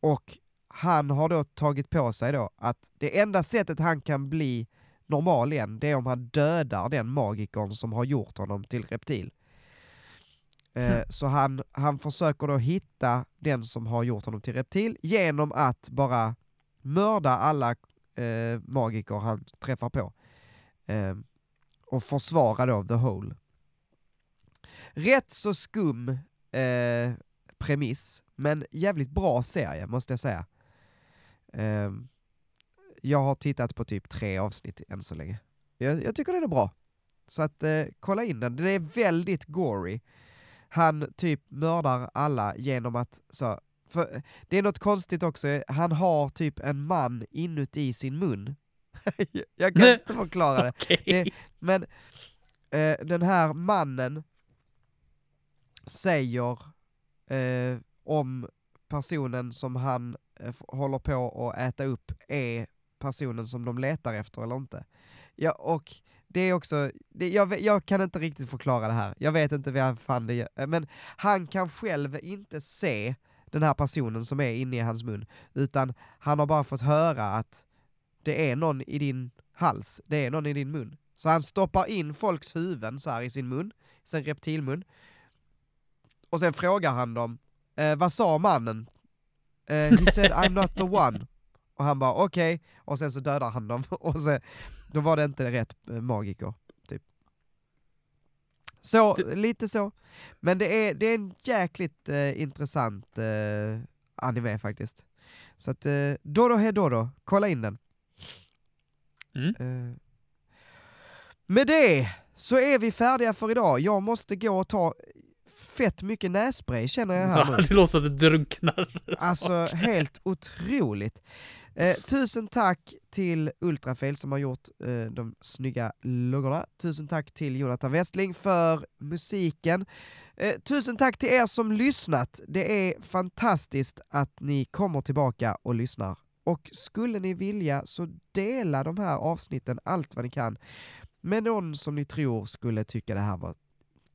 och han har då tagit på sig då att det enda sättet han kan bli normal igen, det är om han dödar den magikern som har gjort honom till reptil. Eh, så han, han försöker då hitta den som har gjort honom till reptil genom att bara mörda alla eh, magiker han träffar på. Eh, och försvara då The Hole. Rätt så skum eh, premiss, men jävligt bra serie måste jag säga. Eh, jag har tittat på typ tre avsnitt än så länge. Jag, jag tycker den är bra. Så att eh, kolla in den, den är väldigt gory. Han typ mördar alla genom att så, för det är något konstigt också, han har typ en man inuti sin mun. [laughs] jag kan inte förklara det. [laughs] Okej. det men eh, den här mannen säger eh, om personen som han eh, håller på att äta upp är personen som de letar efter eller inte. Ja, och det är också, det, jag, jag kan inte riktigt förklara det här, jag vet inte vad fan det gör, eh, men han kan själv inte se den här personen som är inne i hans mun, utan han har bara fått höra att det är någon i din hals, det är någon i din mun. Så han stoppar in folks huvuden så här i sin mun, sin reptilmun, och sen frågar han dem, eh, vad sa mannen? Eh, he said I'm not the one. [laughs] Och han bara okej, och sen så dödar han dem, [laughs] och sen, då var det inte rätt eh, magiker. Typ. Så, lite så. Men det är, det är en jäkligt eh, intressant eh, anime faktiskt. Så att, eh, Dodo he Dodo, kolla in den. Mm. Med det så är vi färdiga för idag. Jag måste gå och ta fett mycket nässpray känner jag här Ja, nu. det låter som att du drunknar. Alltså helt otroligt. Eh, tusen tack till Ultrafail som har gjort eh, de snygga loggorna. Tusen tack till Jonathan Westling för musiken. Eh, tusen tack till er som lyssnat. Det är fantastiskt att ni kommer tillbaka och lyssnar. Och skulle ni vilja så dela de här avsnitten allt vad ni kan med någon som ni tror skulle tycka det här var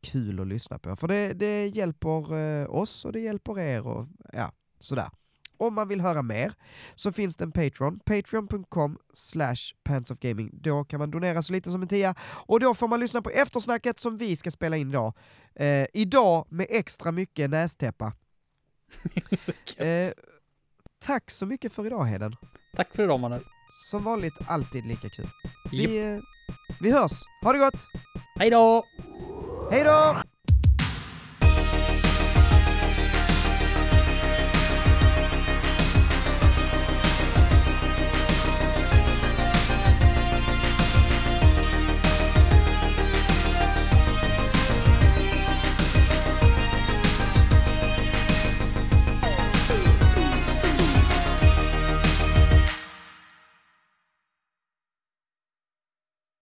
kul att lyssna på. För det, det hjälper eh, oss och det hjälper er och ja, sådär. Om man vill höra mer så finns det en Patreon, patreon.com slash pantsofgaming. Då kan man donera så lite som en tia och då får man lyssna på eftersnacket som vi ska spela in idag. Eh, idag med extra mycket nästäppa. [laughs] Eh, tack så mycket för idag Heden. Tack för idag mannen. Som vanligt alltid lika kul. Vi, eh, vi hörs, ha det gott! Hej då! Hej då!